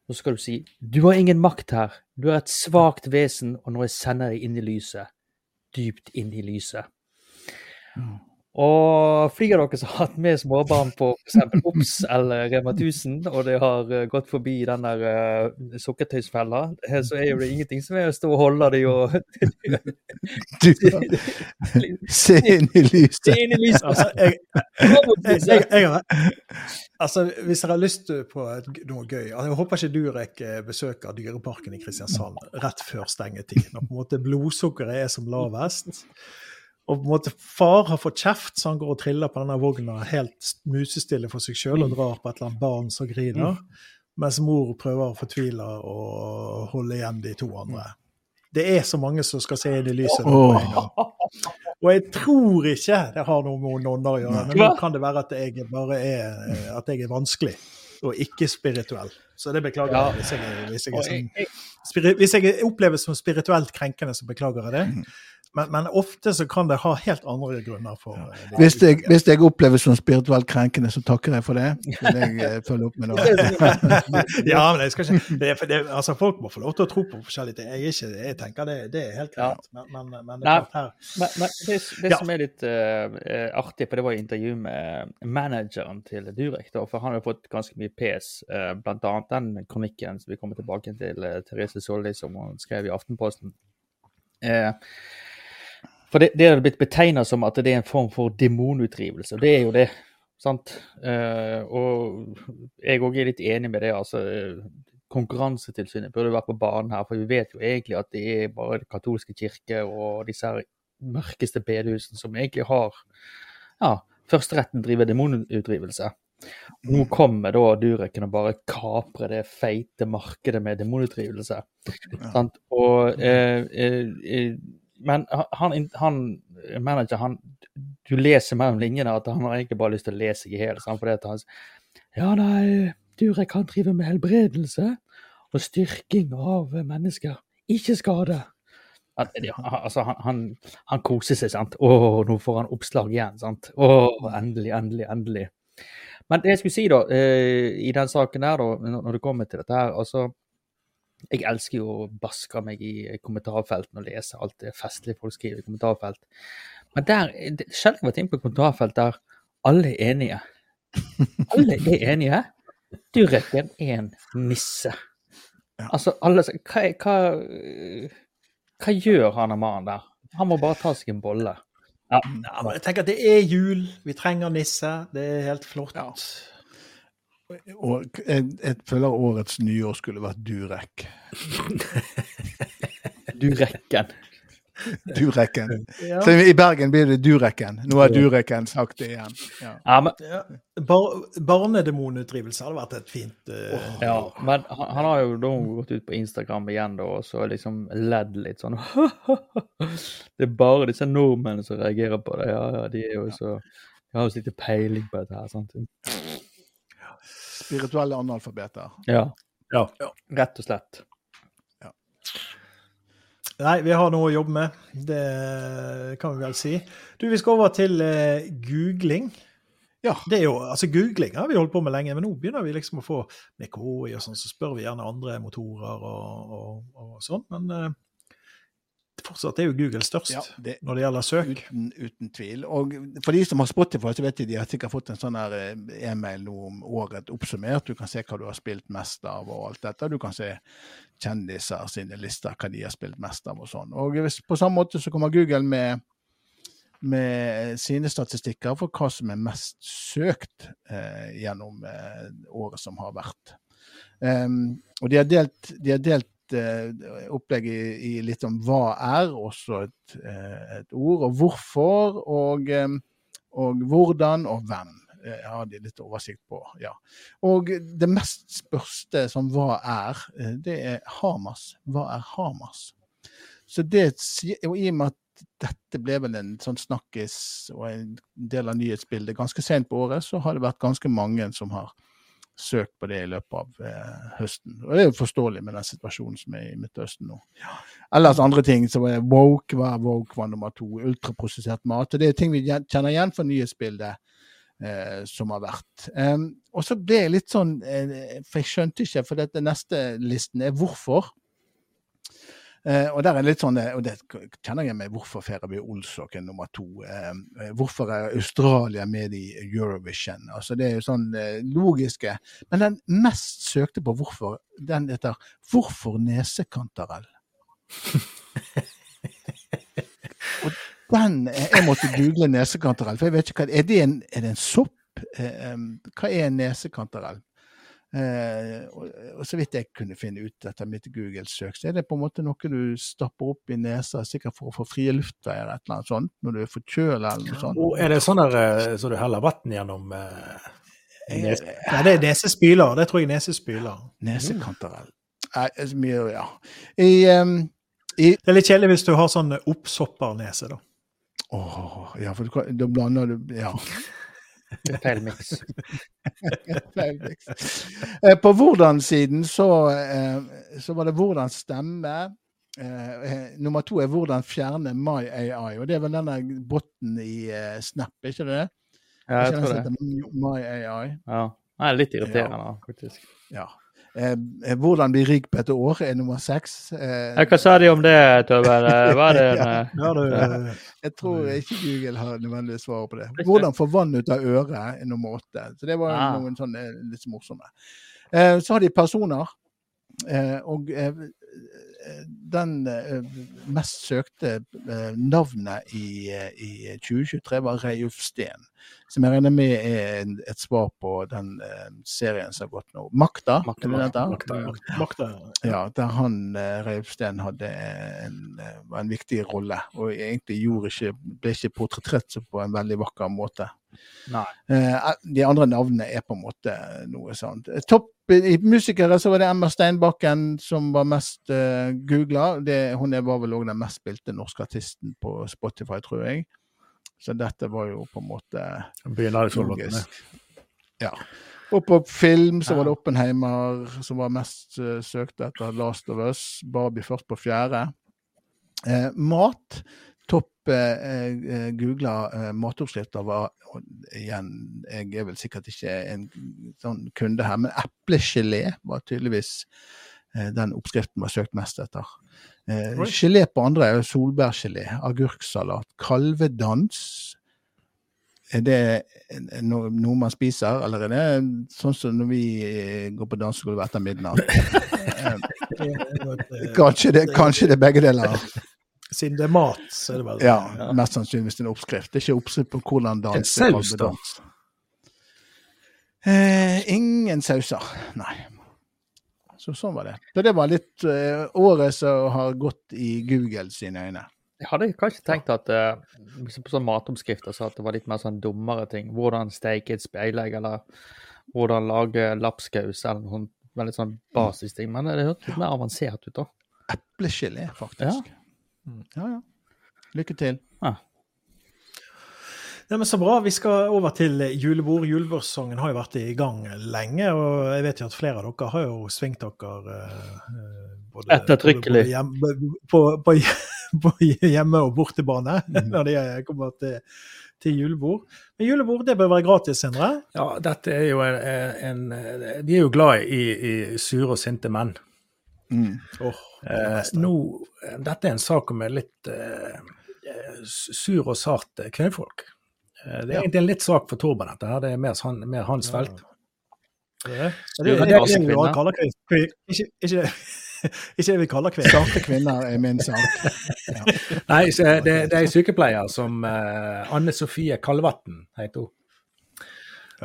Så skal du si 'Du har ingen makt her. Du er et svakt vesen, og nå jeg sender deg inn i lyset.' Dypt inn i lyset. Og flere av dere som har hatt med småbarn på f.eks. OBS eller Rema 1000, og det har eh, gått forbi den der uh, sukkertøysfella, eh, så er jo det ingenting som er å stå og holde dem og Du, se inn i lyset. Se inn i lyset. Altså, jeg, jeg, jeg, altså, hvis dere har lyst på noe gøy altså, Jeg håper ikke du rekker besøk besøker Dyreparken i Kristiansand rett før stengetid, når på en måte blodsukkeret er som lavest. Og på en måte far har fått kjeft, så han går og triller på denne vogna helt musestille for seg sjøl og drar på et eller annet barn som griner, mens mor prøver å fortvile og holde igjen de to andre. Det er så mange som skal se inn i lyset. nå. Og jeg tror ikke det har noe med noen å gjøre, men nå kan det være at jeg bare er, eh, at jeg er vanskelig og ikke spirituell. Så det beklager jeg hvis jeg, hvis jeg, er jeg, sånn, hvis jeg oppleves som spirituelt krenkende, så beklager jeg det. Men, men ofte så kan det ha helt andre grunner for ja. det. Hvis jeg, hvis jeg oppleves som spirituelt krenkende, så takker jeg for det. Vil jeg eh, følge opp med noe. Ja, men jeg skal ikke det, for det, altså Folk må få lov til å tro på forskjellige ting. Jeg, er ikke, jeg tenker det, det er helt Ja. Men, men, men det Nei. er her Men, men det, det Ja. som er litt eh, eh, artig, for det var jo intervju med manageren til Durek, da, for han har fått ganske mye pes, uh, annet den kronikken som vi kommer tilbake til uh, Therese Solli, som hun skrev i Aftenposten. Eh, for det, det er blitt betegna som at det er en form for demonutdrivelse, og det er jo det. sant? Eh, og jeg òg er litt enig med det. altså Konkurransetilsynet burde vært på banen her, for vi vet jo egentlig at det er bare den katolske kirke og disse her mørkeste bedehusene som egentlig har ja, førsteretten driver demonutdrivelse. Nå kommer da Dureken og bare kaprer det feite markedet med demonutdrivelse. Sant? Og, eh, eh, eh, men han, han manager, han, du leser mellom linjene at han har egentlig bare lyst til å lese i hjel. Fordi at han Ja, nei, Durek han driver med helbredelse og styrking av mennesker. Ikke skade. At, ja, altså, han, han, han koser seg, sant. Å, nå får han oppslag igjen, sant. Å, endelig, endelig, endelig. Men det jeg skulle si, da, eh, i den saken der, da, når det kommer til dette her, altså Jeg elsker jo å baske meg i kommentarfeltene og lese alt det festlige folk skriver i kommentarfelt. Men der, det- har sjelden vært inne på kommentarfelt der alle er enige. Alle er enige. Dureken er en nisse. Altså, alle sier, hva, hva, hva gjør han og mannen der? Han må bare ta seg en bolle. Ja, Ja, men jeg tenker at det er jul, vi trenger nisse. Det er helt flott. Ja. Og jeg, jeg føler årets nyår skulle vært Durek. Durekken. Durekken. Ja. Så I Bergen blir det Durekken. Nå har Durekken sagt det igjen. Ja. Ja, men. Bar barnedemonutdrivelse hadde vært et fint uh... ja, men han, han har jo da gått ut på Instagram igjen da, og så liksom ledd litt sånn Det er bare disse nordmennene som reagerer på det. Ja, ja, de er jo så De har jo så lite peiling på dette her. sant? Spirituelle analfabeter. Ja, Ja. rett og slett. Nei, vi har noe å jobbe med. Det kan vi vel si. Du, vi skal over til eh, googling. Ja. Det er jo, altså Googling har vi holdt på med lenge, men nå begynner vi liksom å få med KI og sånn, så spør vi gjerne andre motorer og, og, og sånn. Men eh, fortsatt er jo Google størst Ja, det, når det gjelder søk. uten, uten tvil. Og for de som har Spotify, så vet de de har sikkert fått en sånn eh, e-mail nå om året oppsummert. Du kan se hva du har spilt mest av og alt dette. Du kan se kjendiser sine lister, hva de har spilt mest av og sånn. Og hvis, på samme måte så kommer Google med, med sine statistikker for hva som er mest søkt eh, gjennom eh, året som har vært. Um, og de har delt, de har delt eh, opplegg i, i litt om hva er, også et, uh, et ord, og hvorfor, og, um, og hvordan og hvem. jeg har de litt oversikt på, ja. Og det mest spørste som hva er, det er Hamas. Hva er Hamas? Så det, og i og med at dette ble vel en sånn snakkis og en del av nyhetsbildet ganske sent på året, så har det vært ganske mange som har søkt på det i løpet av eh, høsten. Og det er jo forståelig med den situasjonen som er i Midtøsten nå. Ellers andre ting som er woke, hva er woke var nummer to, ultraprosessert mat. og Det er ting vi kjenner igjen fra nyhetsbildet eh, som har vært. Em, og så ble jeg litt sånn, eh, for jeg skjønte ikke, for dette neste listen er hvorfor. Eh, og der er litt sånn, eh, og det kjenner jeg med hvorfor Feraby Olsok er nummer to. Eh, hvorfor er Australia med i Eurovision? Altså Det er jo sånn eh, logiske. Men den mest søkte på hvorfor, den heter 'Hvorfor nesekantarell'? og den eh, Jeg måtte google nesekantarell, for jeg vet ikke hva Er det en, er det en sopp? Eh, hva er en nesekantarell? Eh, og, og så vidt jeg kunne finne ut etter mitt Google-søk, så er det på en måte noe du stapper opp i nesa, sikkert for å få frie luftveier et eller annet sånt, når du er forkjøla eller noe sånt. Og er det sånn der eh, så du heller vann gjennom eh, nes- Nei, det er nesespyler. Det tror jeg nesespyler. Nesekantarell. Det er mye, ja. I, um, i Det er litt kjedelig hvis du har sånn oppsoppernese, da. Åh, ja, for da blander du Ja. Feil miks. Eh, På hvordan-siden så, eh, så var det hvordan stemme. Eh, nummer to er hvordan fjerne My AI. Og det er vel denne botten i Snap, ikke det? Ja, jeg tror det. My AI. Ja. Det er litt irriterende, faktisk. Ja. Eh, eh, hvordan bli rik på et år er nummer seks. Eh, hva sa de om det, Tøver? Er Ja. Jeg tror ikke Google har nødvendigvis svaret på det. Hvordan få vann ut av øret er nummer åtte. Så det var Ah. noen sånne litt morsomme. Eh, så har de personer. Eh, og den mest søkte navnet i, i 2023 var Reiulf Steen. Som jeg regner med er et svar på den eh, serien som har gått nå. Makta, Makta, Makta, Makta? Makta, ja. Ja, der han eh, Reivsten hadde en, eh, var en viktig rolle, og egentlig ikke, ble ikke portrettert så på en veldig vakker måte. Nei. Eh, de andre navnene er på en måte noe sånt. Eh, Topp i musikere så var det Emma Steinbakken som var mest uh, googla. Hun er- var vel òg den mest spilte norske artisten på Spotify, tror jeg. Så dette var jo på en måte logisk. Ja. Og på film så var det Oppenheimer som var mest uh, søkt etter Last of Us. Barbie først på fjerde. Eh, mat. Topp eh, eh, googla eh, matoppskrifter var igjen, jeg er vel sikkert ikke en sånn kunde her, men eplegelé var tydeligvis eh, den oppskriften var søkt mest etter. Eh, gelé på andre er solbærgelé, agurksalat, kalvedans. Er det noe man spiser, eller er det sånn som når vi eh, går på dansegulvet etter midnatt? Eh, et, kanskje, det, kanskje det er begge deler. Siden det er mat, så er det vel Ja, mest sannsynligvis en oppskrift. Det er ikke oppskrift på hvordan danse. saus, da? kalvedans. Eh, ingen sauser, nei. Så sånn var det. Så det var litt uh, året som har gått i Google sine øyne. Jeg hadde kanskje tenkt at uh, på sånn matomskrifter så at det var litt mer sånn dummere ting. Hvordan steke et speilegg, eller hvordan lage lapskaus, eller noe sånt veldig sånn basisting. Men det hørtes litt mer avansert ut, da. Eplegelé, faktisk. Ja. Ja, ja. Lykke til. Ja, men Så bra. Vi skal over til julebord. Julebordsesongen har jo vært i gang lenge. Og jeg vet jo at flere av dere har jo svingt dere eh, både, Ettertrykkelig. både hjemme, på, på, på hjemme- og bortebane når det kommer til, til julebord. Men julebord det bør være gratis, Sindre? Ja, dette er jo en, en Vi er jo glad i, i sure og sinte menn. Mm. Oh, det det Eh, nå, dette er en sak om litt eh, sur og sart eh, kvinnfolk. Eh, det er Ja. egentlig en litt sak for Torben, dette her. Det er mer, han, mer hans Ja. felt. Det er det. Sure Det det vi kaller kvinner. Ikke, ikke, ikke det vi kaller kvinner. Sarte kvinner er min sak. Nei, det, det er en sykepleier som eh, Anne Sofie Kalvatn heter hun.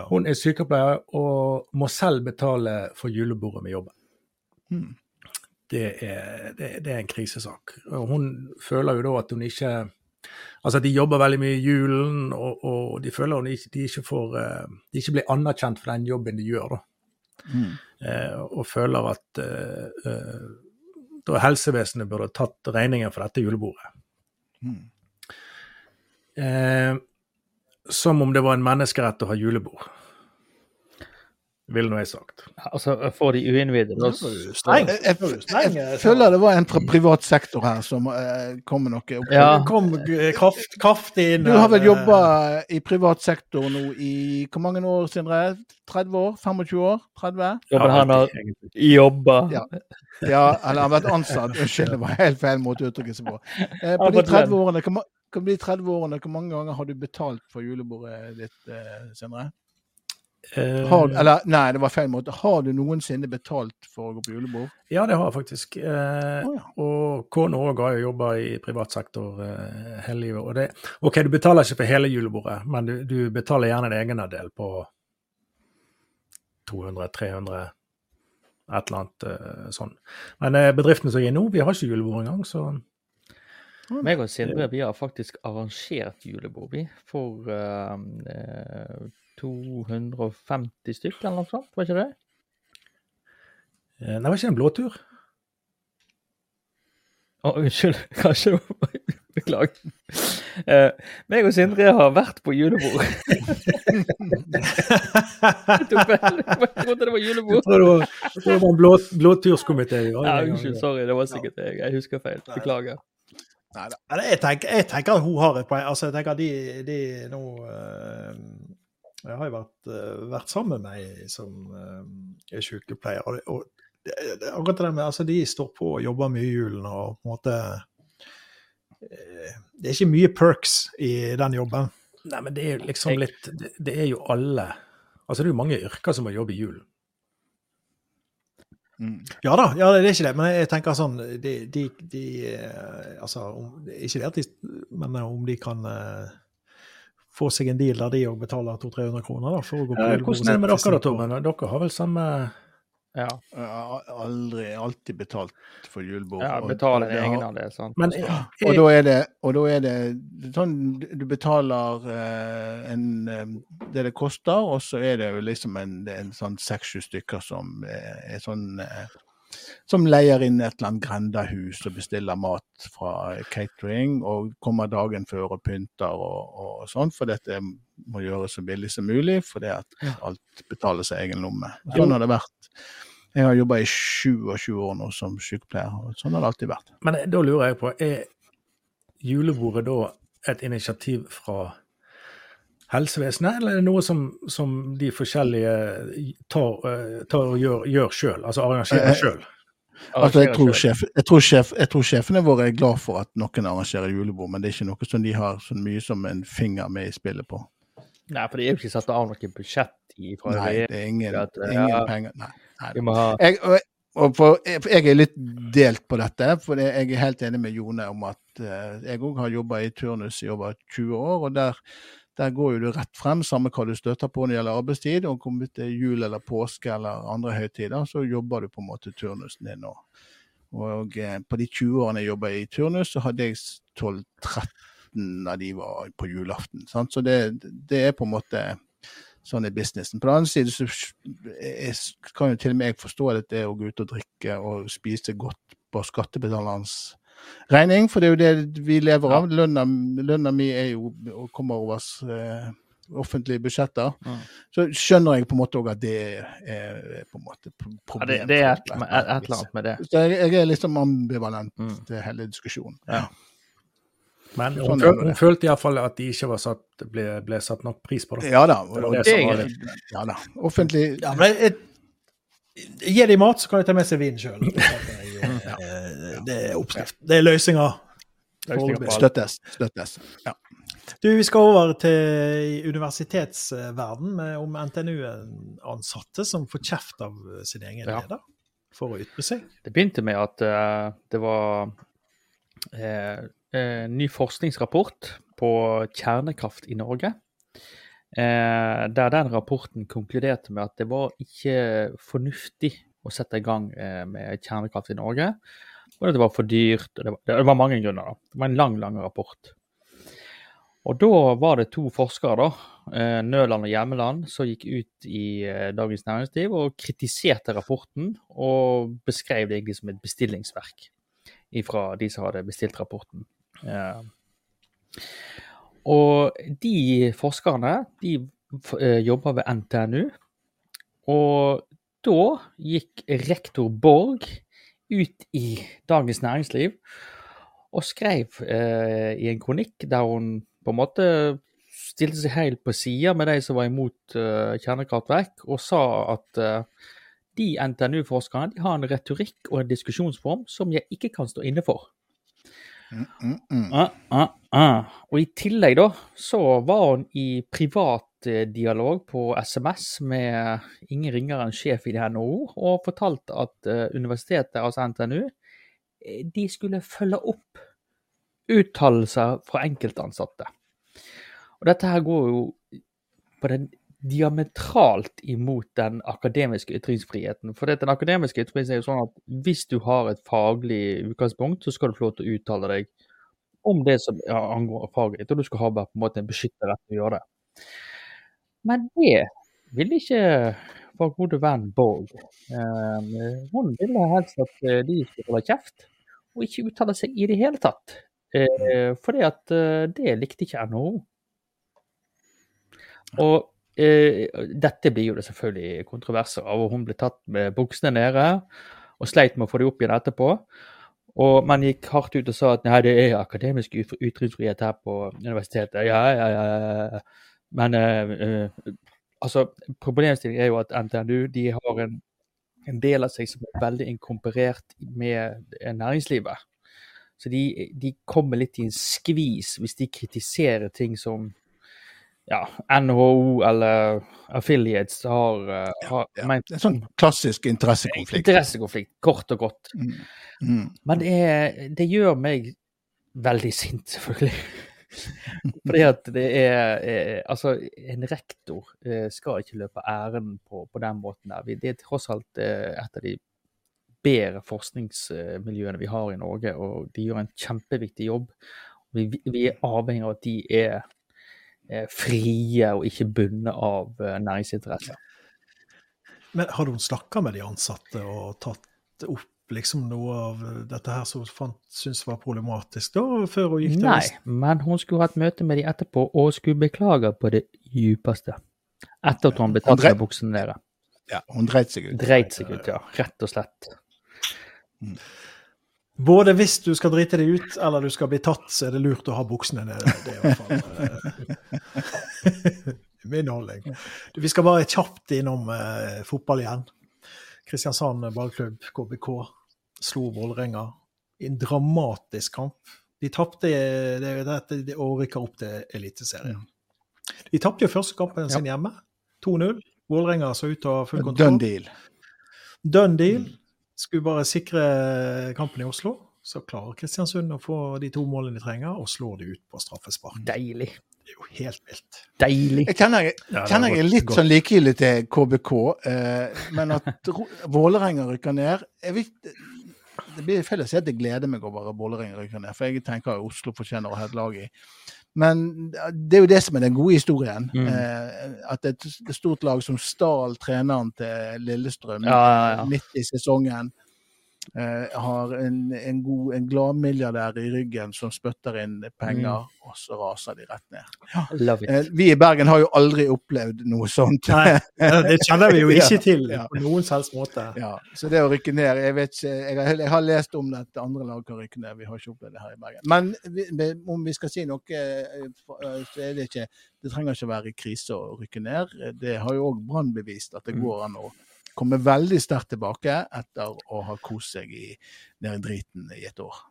Hun er sykepleier og må selv betale for julebordet med jobben. Mm. Det er, det, det er en krisesak. Hun føler jo da at hun ikke Altså at de jobber veldig mye i julen, og, og de føler at de de ikke får eh, De ikke blir anerkjent for den jobben de gjør, da. Mm. Eh, og føler at eh, eh, da helsevesenet burde tatt regningen for dette julebordet. Mm. Eh, som om det var en menneskerett å ha julebord, ville nå jeg sagt. Altså, for de uinnvidde. Jeg, jeg, jeg eh, føler det var en fra privat sektor her som eh, kom med noe. Ja. Kom eh, kraft, kraftig inn. Du har vel her, jobba i privat sektor nå i hvor mange år, Sindre? 30 år? 25 år? 30? jobber han har jobba Ja. Ja, eller har vært ansatt. Unnskyld, det var helt feil måte å uttrykke seg på. Eh, på de 30 årene, hvor, de 30 årene, hvor mange ganger har du betalt for julebordet ditt, eh, Sindre? Eh, Har, eller, nei, det var feil måte. Har du noensinne betalt for å gå på julebord? Ja, det har jeg faktisk. Eh, oh, ja. Og kona òg har jo jobba i privat sektor eh, hele livet. Og det, OK, du betaler ikke for hele julebordet, men du, du betaler gjerne en egenandel på 200-300, et eller annet eh, sånn. Men eh, bedriften som jeg er nå, vi har ikke julebord engang, så Meg og Sindre vi har faktisk arrangert julebord, vi. For uh, eh, 250 stykker eller noe sånt, var ikke det? eh, Nei, det var ikke en blåtur. Å, unnskyld. Kanskje det Beklager. Eh, meg og Sindre har vært på julebord. Jeg. Jeg trodde det var Jeg julebord. tror det var, jeg tror det var en blå, blåturskomité. Ja, unnskyld, sorry. Det var sikkert jeg. Jeg husker feil. Beklager. Nei, Jeg tenker, jeg tenker at hun har et poeng. Altså, jeg tenker at de, de nå eh, Jeg har jo vært, eh, vært sammen med ei som eh, er sykepleier. Og, og det, det, akkurat det med, altså, de står på og jobber mye i julen og på en måte eh, Det er ikke mye perks i den jobben. Nei, men det er jo liksom litt det, det er jo alle Altså, det er jo mange yrker som må jobbe i julen. Mm. Ja da, ja, det er ikke det. Men jeg tenker sånn de, de, de Altså, om, ikke det at de Men om de kan få seg en deal der de òg betaler 200-300 kroner da, for å gå på Eh, hvordan er det med dere, da, Torben? Dere har vel samme Ja, Jeg har aldri, alltid betalt for julebord. ja betaler en egenandel, sant. Men Og da er det, og da er det sånn Du betaler eh, en, eh, det det koster, og så er det jo liksom en, en sånn seks-sju stykker som er, er sånn eh, Som leier inn et eller annet grendahus og bestiller mat fra catering, og kommer dagen før og pynter og, og sånn, for dette må gjøres så billig som mulig, for det at alt betaler seg egen lomme. Sånn har det vært. Jeg har jobba i 27 år nå som sykepleier, og sånn har det alltid vært. Men da lurer jeg på, er julebordet da et initiativ fra helsevesenet, eller er det noe som, som de forskjellige tar, eh, tar og gjør, gjør sjøl, altså arrangerer Eh, sjøl? Altså, jeg, tror selv. sjef, jeg, tror sjef, jeg tror sjefene våre er glad for at noen arrangerer julebord, men det er ikke noe som de har så mye som en finger med i spillet på. Nei, for det er jo ikke satt av noe budsjett i fra Nei, det er ingen, at, ja. penger. Nei, nei. Ha Jeg, og, og for, jeg er litt delt på dette, for jeg er helt enig med Jone om at eh, jeg òg har jobba i turnus i over 20 år, og der, der går jo du rett frem, samme hva du støtter på når det gjelder arbeidstid. Og om det er jul eller påske eller andre høytider, så jobber du på en måte turnusen din. nå. Og eh, på de 20 årene jeg jobba i turnus, så hadde jeg 12-13 av de var på julaften. Sant? Så det, det er på en måte sånn er businessen. På den andre side så jeg, kan jo til og med jeg forstå at det å gå ut og drikke og spise godt på skattebetalernes regning, for det er jo det vi lever av. Lønna, lønna mi er jo å komme over eh, offentlige budsjetter. Mm. Så skjønner jeg på en måte òg at det er på en måte problemet. Ja, problem. det, det er et, et, et eller annet med det. Så jeg, jeg er liksom ambivalent Mm. til hele diskusjonen. Ja. Men hun, Sånn føl, det. hun følte iallfall at de ikke var satt, ble, ble satt nok pris på det. Ja da. Og- det det, det, det. ja da. Offentlig Ja, men jeg, Gi dem mat, så kan de ta med seg vin sjøl. Det er oppskrift. Det er alt. støttes. støttes. Ja. Du, Vi skal over til universitetsverden med om NTNU-ansatte som får kjeft av sin egen Ja. leder for å ytre seg. Det begynte med at uh, det var uh, en ny forskningsrapport på kjernekraft i Norge. Eh, der den rapporten konkluderte med at det var ikke fornuftig å sette i gang eh, med kjernekraft i Norge. Og at det var for dyrt. og Det var, det var mange grunner. da. Det var en lang, lang rapport. Og da var det to forskere, da, eh, Nøland og Hjemmeland, som gikk ut i eh, Dagens Næringsliv og kritiserte rapporten og beskrev det egentlig som et bestillingsverk fra de som hadde bestilt rapporten. Eh, Og de forskerne de jobber ved NTNU, og da gikk rektor Borg ut i Dagens Næringsliv og skrev eh, i en kronikk der hun på en måte stilte seg helt på sida med de som var imot eh, kjernekraftverk, og sa at eh, de NTNU-forskerne de har en retorikk og en diskusjonsform som jeg ikke kan stå inne for. Mm, mm, mm. Ah, ah, ah. Og i tillegg da, så var hun i privat dialog på SMS med ingen ringere enn sjef i NHO, og fortalt at eh, universitetet, altså NTNU, eh, de skulle følge opp uttalelser fra enkeltansatte. Og dette her går jo på den diametralt imot den akademiske ytringsfriheten. For det, den akademiske ytringsfriheten er jo sånn at hvis du har et faglig utgangspunkt, så skal du få lov til å uttale deg om det som angår faget ditt, og du skal ha bare på en måte en beskyttet rett til å gjøre det. Men det ville ikke vår gode venn Borg. Eh, hun ville helst at eh, de skulle holde kjeft, og ikke uttale seg i det hele tatt. Eh, fordi at eh, det likte ikke NHO. Og dette blir jo det selvfølgelig kontroverser av, hun ble tatt med buksene nede og sleit med å få det opp igjen etterpå. Og man gikk hardt ut og sa at nei, det er akademisk ytringsfrihet her på universitetet. Ja, ja, ja. Ja, ja. Men eh, eh, altså, problemstillingen er jo at NTNU de har en, en del av seg som er veldig inkomparert med eh, næringslivet. Så de, de kommer litt i en skvis hvis de kritiserer ting som ja, NHO eller affiliates har, har ja. ment En sånn klassisk interessekonflikt. Interessekonflikt, kort og godt. Mm. Mm. Men det, er, det gjør meg veldig sint, selvfølgelig. Fordi at det er, er Altså, en rektor eh, skal ikke løpe æren på, på den måten der. Det er tross alt eh, et av de bedre forskningsmiljøene vi har i Norge, og de gjør en kjempeviktig jobb. Vi, vi er avhengig av at de er er frie og ikke bundet av eh, næringsinteresser. Men har du snakka med de ansatte og tatt opp liksom noe av dette her som hun syntes var problematisk da, før hun gikk til Nei, men hun skulle hatt møte med de etterpå og skulle beklage på det djupeste. Etter at hun ble tatt av buksene deres. Ja, hun dreit seg ut. Dreit seg ut, ja. Rett og slett. Både hvis du skal drite deg ut, eller du skal bli tatt, så er det lurt å ha buksene nede. Det er i hvert fall eh, min holdning. Vi skal bare kjapt innom eh, fotball igjen. Kristiansand ballklubb, KBK, slo Vålerenga i en dramatisk kamp. De tapte det, det, det, og rykka opp til Eliteserien. De tapte jo første kampen sin hjemme, 2-0. Vålerenga så ut til å ha full kontroll. Done deal. Done deal. Skulle bare sikre kampen i Oslo. Så klarer Kristiansund å få de to målene de trenger, og slår de ut på straffespark. Deilig. Det er jo helt vilt. Deilig. Jeg kjenner, jeg, Ja, kjenner jeg er litt godt. sånn likegyldig til KBK, eh, men at Vålerenga rykker ned jeg vet, det blir feil å si at jeg gleder meg over at Vålerenga rykker ned, for jeg tenker at Oslo fortjener å ha et lag i. Men det er jo det som er den gode historien. Mm. Eh, at et, et stort lag som stal treneren til Lillestrøm Ja, ja, ja. midt i sesongen, eh, har en, en god en gladmilliardær i ryggen som spytter inn penger, og så raser de rett ned. Ja. Eh, vi i Bergen har jo aldri opplevd noe sånt. Nei, det kjenner vi jo ikke Ja, til ja. på noen selvs måte. Ja, så det å rykke ned Jeg vet ikke, jeg har, jeg har lest om det at andre lag kan rykke ned. Vi har ikke opplevd det her i Bergen. Men vi, om vi skal si noe, eh, så er det ikke Det trenger ikke være krise å rykke ned. Det har jo òg Brann bevist, at det Mm. går an å komme veldig sterkt tilbake etter å ha kost seg i, nede i driten i et år.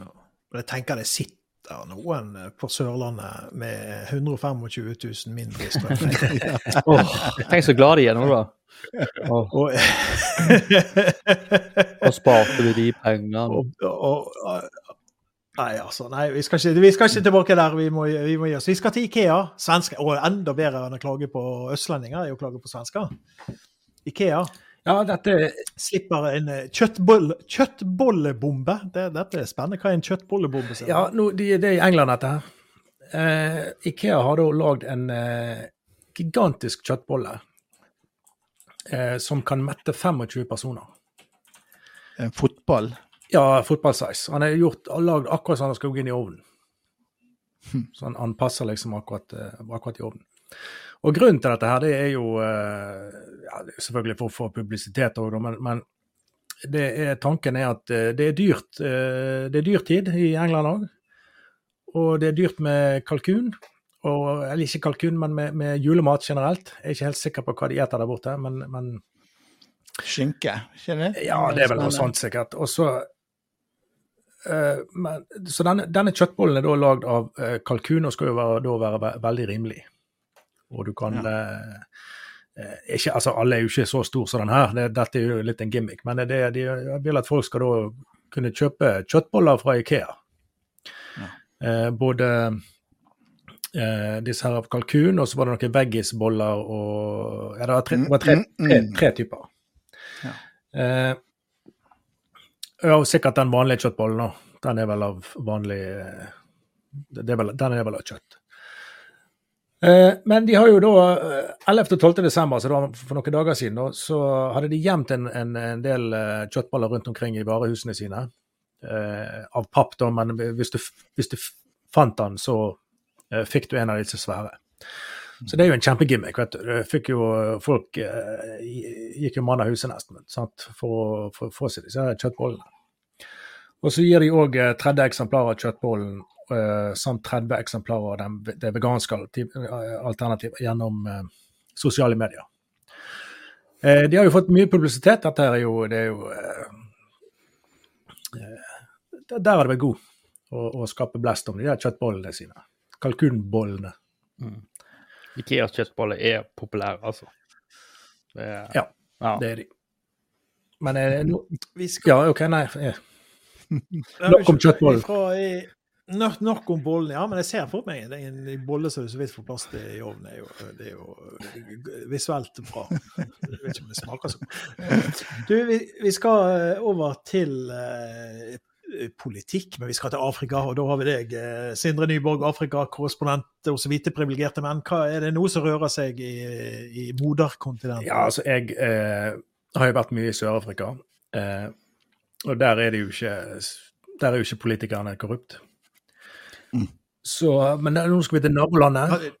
Og jeg tenker det sitter noen på Sørlandet med 125 000 mindre i strøm. oh, tenk så glad de er nå, da. Og, og sparte vi de pengene. og, og, og Nei, altså. Nei, vi skal ikke, vi skal ikke tilbake der. Vi må, vi må gi oss. Vi skal til Ikea. Svenske, og enda bedre enn å klage på østlendinger er å klage på svensker. Ikea Ja, dette slipper en eh, kjøttboll, kjøttbollebombe. Det, dette er spennende. Hva er en kjøttbollebombe? Ja, nå, de, det er i England, dette her. Eh, Ikea har da lagd en eh, gigantisk kjøttbolle eh, som kan mette 25 personer. En fotball. Ja, fotballsize. Han er gjort, lagd akkurat som han skal gå inn i ovnen. Så han, han passer liksom akkurat, eh, akkurat i ovnen. Og grunnen til dette her, det er jo eh, ja, selvfølgelig for å få publisitet òg, men, men det er, tanken er at eh, det er dyrt. eh, Det er dyrtid i England òg. Og det er dyrt med kalkun. Og, eller ikke kalkun, men med, med julemat generelt. Jeg er ikke helt sikker på hva de eter der borte, men, men Skinke, ikke det? ja, det er vel noe sånt sikkert. Og så Uh, men, Så denne, denne kjøttbollen er da lagd av uh, kalkun og skal jo være, da være ve veldig rimelig. Og du kan ja. eh, ikke, altså Alle er jo ikke så store som den her, det, dette er jo litt en gimmick. Men det, de vil at folk skal da kunne kjøpe kjøttboller fra Ikea. Eh, både eh, disse her av kalkun, og så var det noen veggisboller og Ja, det var tre, var tre, Mm, mm, tre, mm. tre typer. Ja. Eh, ja, og sikkert den vanlige kjøttbollen, òg. Den er vel av vanlig eh, det er vel, Den er vel av kjøtt. Eh, men de har jo da eh, 11. og 12. desember, så for noen dager siden, så hadde de gjemt en, en, en del kjøttballer rundt omkring i varehusene sine. Eh, av papp, da, men hvis du, hvis du fant den, så eh, fikk du en av disse svære. Så det er jo en kjempegimmick. vet du. Fikk jo Folk eh, gikk jo mann av huset nesten sant? for å få seg disse kjøttbollene. Og så gir de òg 30 eksemplarer av kjøttbollen eh, samt 30 eksemplarer av den, det veganske alternativ- eh, alternativet gjennom eh, sosiale medier. Eh, de har jo fått mye publisitet. Dette er jo, det er jo eh, eh, Der har det vært god å, å skape blest om de der kjøttbollene sine. Kalkunbollene. Ikeas kjøttboller er populære, altså. Det er, Ja. ja. Det er de. Men eh, no, Vi skal Ja, OK, nei. eh, Nok om kjøttbollen. Nok, nok om bollen, ja. Men jeg ser for meg det er en bolle som du så vidt får plass til i ovnen. Er jo, det er jo eh, visuelt bra. Jeg vet ikke om det smaker så godt. Du, vi, vi skal eh, over til eh, politikk, men vi skal til Afrika. Og da har vi deg, Sindre Nyborg, Afrika-korrespondent hos Hvite privilegerte menn. Hva Er det noe som rører seg i, i moderkontinentet? Ja, altså, jeg eh, har jo vært mye i Sør-Afrika. Eh, og der er det jo ikke Der er jo ikke politikerne korrupt. Så, men nå skal vi til nabolandet,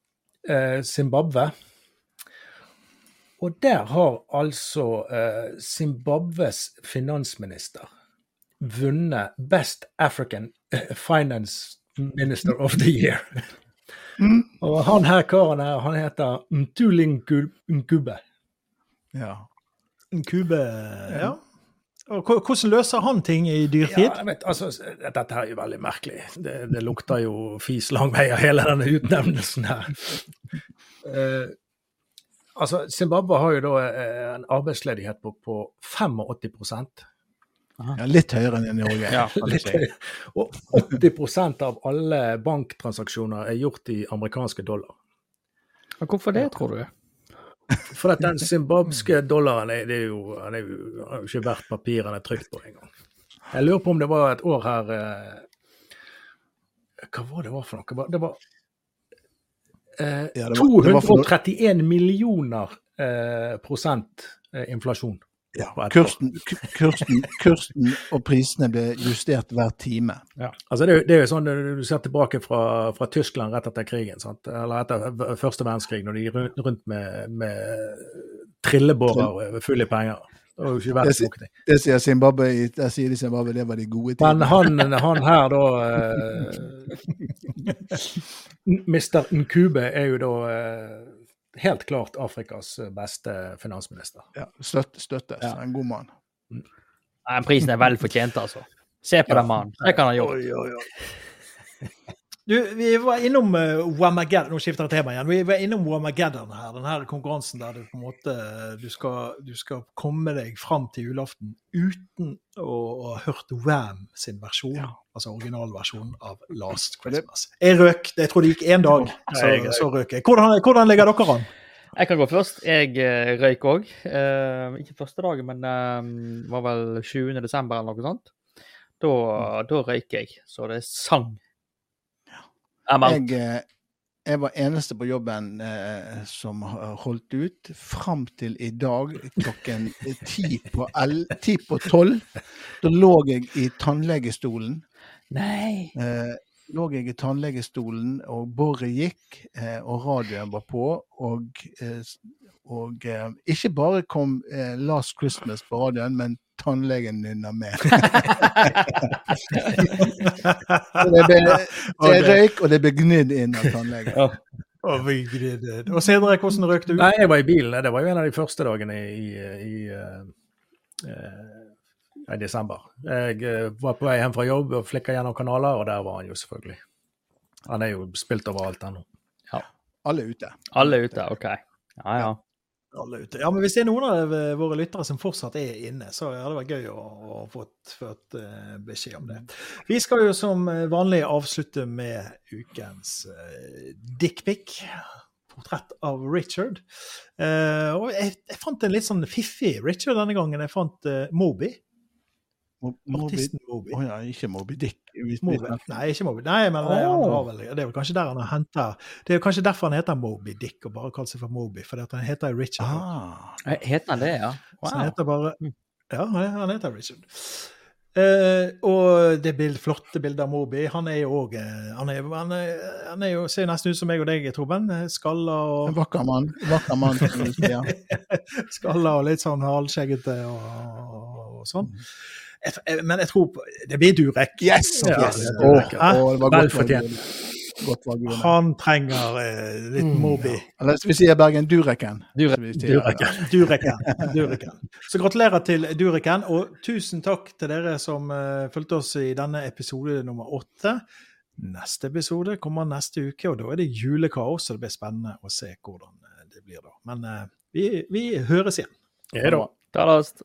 eh, Zimbabwe. Og der har altså eh, Zimbabwes finansminister vunnet Best African eh, Finance Minister of the Year. Og han her karen her, han heter Mtuling Nkube. Ja. Nkube ja. Hvordan løser han ting i dyrtid? Ja, vet, altså, dette her er jo veldig merkelig. Det, det lukter jo fis lang vei av hele denne utnevnelsen her. Uh, altså, Zimbabwe har jo da eh, en arbeidsledighet på, på 85 ja, litt høyere enn i Norge. Ja, Litt Og 80 av alle banktransaksjoner er gjort i amerikanske dollar. Hvorfor det, tror du? For at den zimbabske dollaren er, det jo, han er jo, har jo ikke verdt papiret han er trykt på engang. Jeg lurer på om det var et år her eh, Hva var det var for noe? Det var eh, Ja, det var- det var for- 231 millioner eh, prosent eh, inflasjon. Ja, kursen, kursen, kursen og prisene ble justert hver time. Ja. Altså det, det er jo sånn du ser tilbake fra, fra Tyskland rett etter krigen, sant? eller etter første verdenskrig, når de gikk rundt, rundt med, med trillebårer fulle av penger. Det sier Zimbabwe, der sier de Zimbabwe det var de gode tingene. Men han, han her da eh, Mr. Nkube er jo da eh, helt klart Afrikas beste finansminister. Ja, støtt, støttes. Ja. En god mann. Nei, prisen er vel fortjent, altså. Se på den mannen. Det kan han gjøre. Oi, oi, oi. Du, vi var innom uh, Wamageddon, nå skifter jeg tema igjen. Vi var innom Wamageddon her, den her konkurransen der du på en måte du skal, du skal komme deg fram til julaften uten å, å ha hørt Wham sin versjon, altså originalversjonen av Last Christmas. Jeg røk, jeg tror det gikk én dag, så, så røk jeg. Hvordan, hvordan ligger dere an? Jeg kan gå først. Jeg eh, røyk òg. Uh, ikke første dagen, men uh, var vel 20. desember eller noe sånt. Da, da røyk jeg, så det sang. Jeg. Jeg, eh, var eneste på jobben eh, som holdt ut fram til i dag klokken ti på tolv. Da lå jeg i tannlegestolen. Nei! Eh, lå jeg i tannlegestolen, og boret gikk, eh, og radioen var på. Og, eh, og eh, ikke bare kom eh, 'Last Christmas' på radioen, men tannlegen nynner med. Det ble, jeg røyk, og det ble gnidd inn av tannlegen. Vi gridde. Og senere, hvordan røk du? Nei, jeg var i bilen. Det var jo en av de første dagene i, i, uh, eh, i desember. Jeg eh, var på vei hjem fra jobb og flikka gjennom kanaler, og der var han jo selvfølgelig. Han er jo spilt overalt ennå. Alle ute. Alle ute, OK. Ja, ja. Alle ute. Ja, men Hvis det er noen av eh, våre lyttere som fortsatt er inne, så hadde det vært gøy å, å fått, fått eh, beskjed om det. Vi skal jo som vanlig avslutte med ukens uh, dickpic. Portrett av Richard. Uh, og jeg, jeg fant en litt sånn fiffig Richard denne gangen. Jeg fant uh, Moby. Artisten Moby. Å ja, ikke Moby Dick. Moby. Nei, ikke Moby. Nei, men eh, han vel, det er vel kanskje der han har hentet Det er jo kanskje derfor han heter Moby Dick og bare kaller seg for Moby. for han heter Richard. Ah, Eh, Heter han det, ja? Så han heter bare Mm. Ja, han han heter Richard. Eh, og det bild, flotte bildet av Moby. Han er jo òg han, er- han, er- han er jo, ser nesten ut som meg og deg, Torben. Skalla en og, vakker mann. Vakker mann. ja. skalla og litt sånn halvskjeggete og, og sånn. Jeg, jeg, men jeg tror på Det blir Durek. Yes! Ja, yes. det Åh, Durek. det var Vel godt fortjent. valg. Godt valg. Rune. Han trenger eh, litt Mm. Moby. Eller vi sier Bergen Dureken. Durek. som vi sier. Dureken. Dureken. Dureken. Så gratulerer til Dureken, og tusen takk til dere som uh, fulgte oss i denne episode nummer åtte. Neste episode kommer neste uke, og da er det julekaos, så det blir spennende å se hvordan eh, det blir da. Men uh, vi, vi høres igjen. Ja da. Ta det.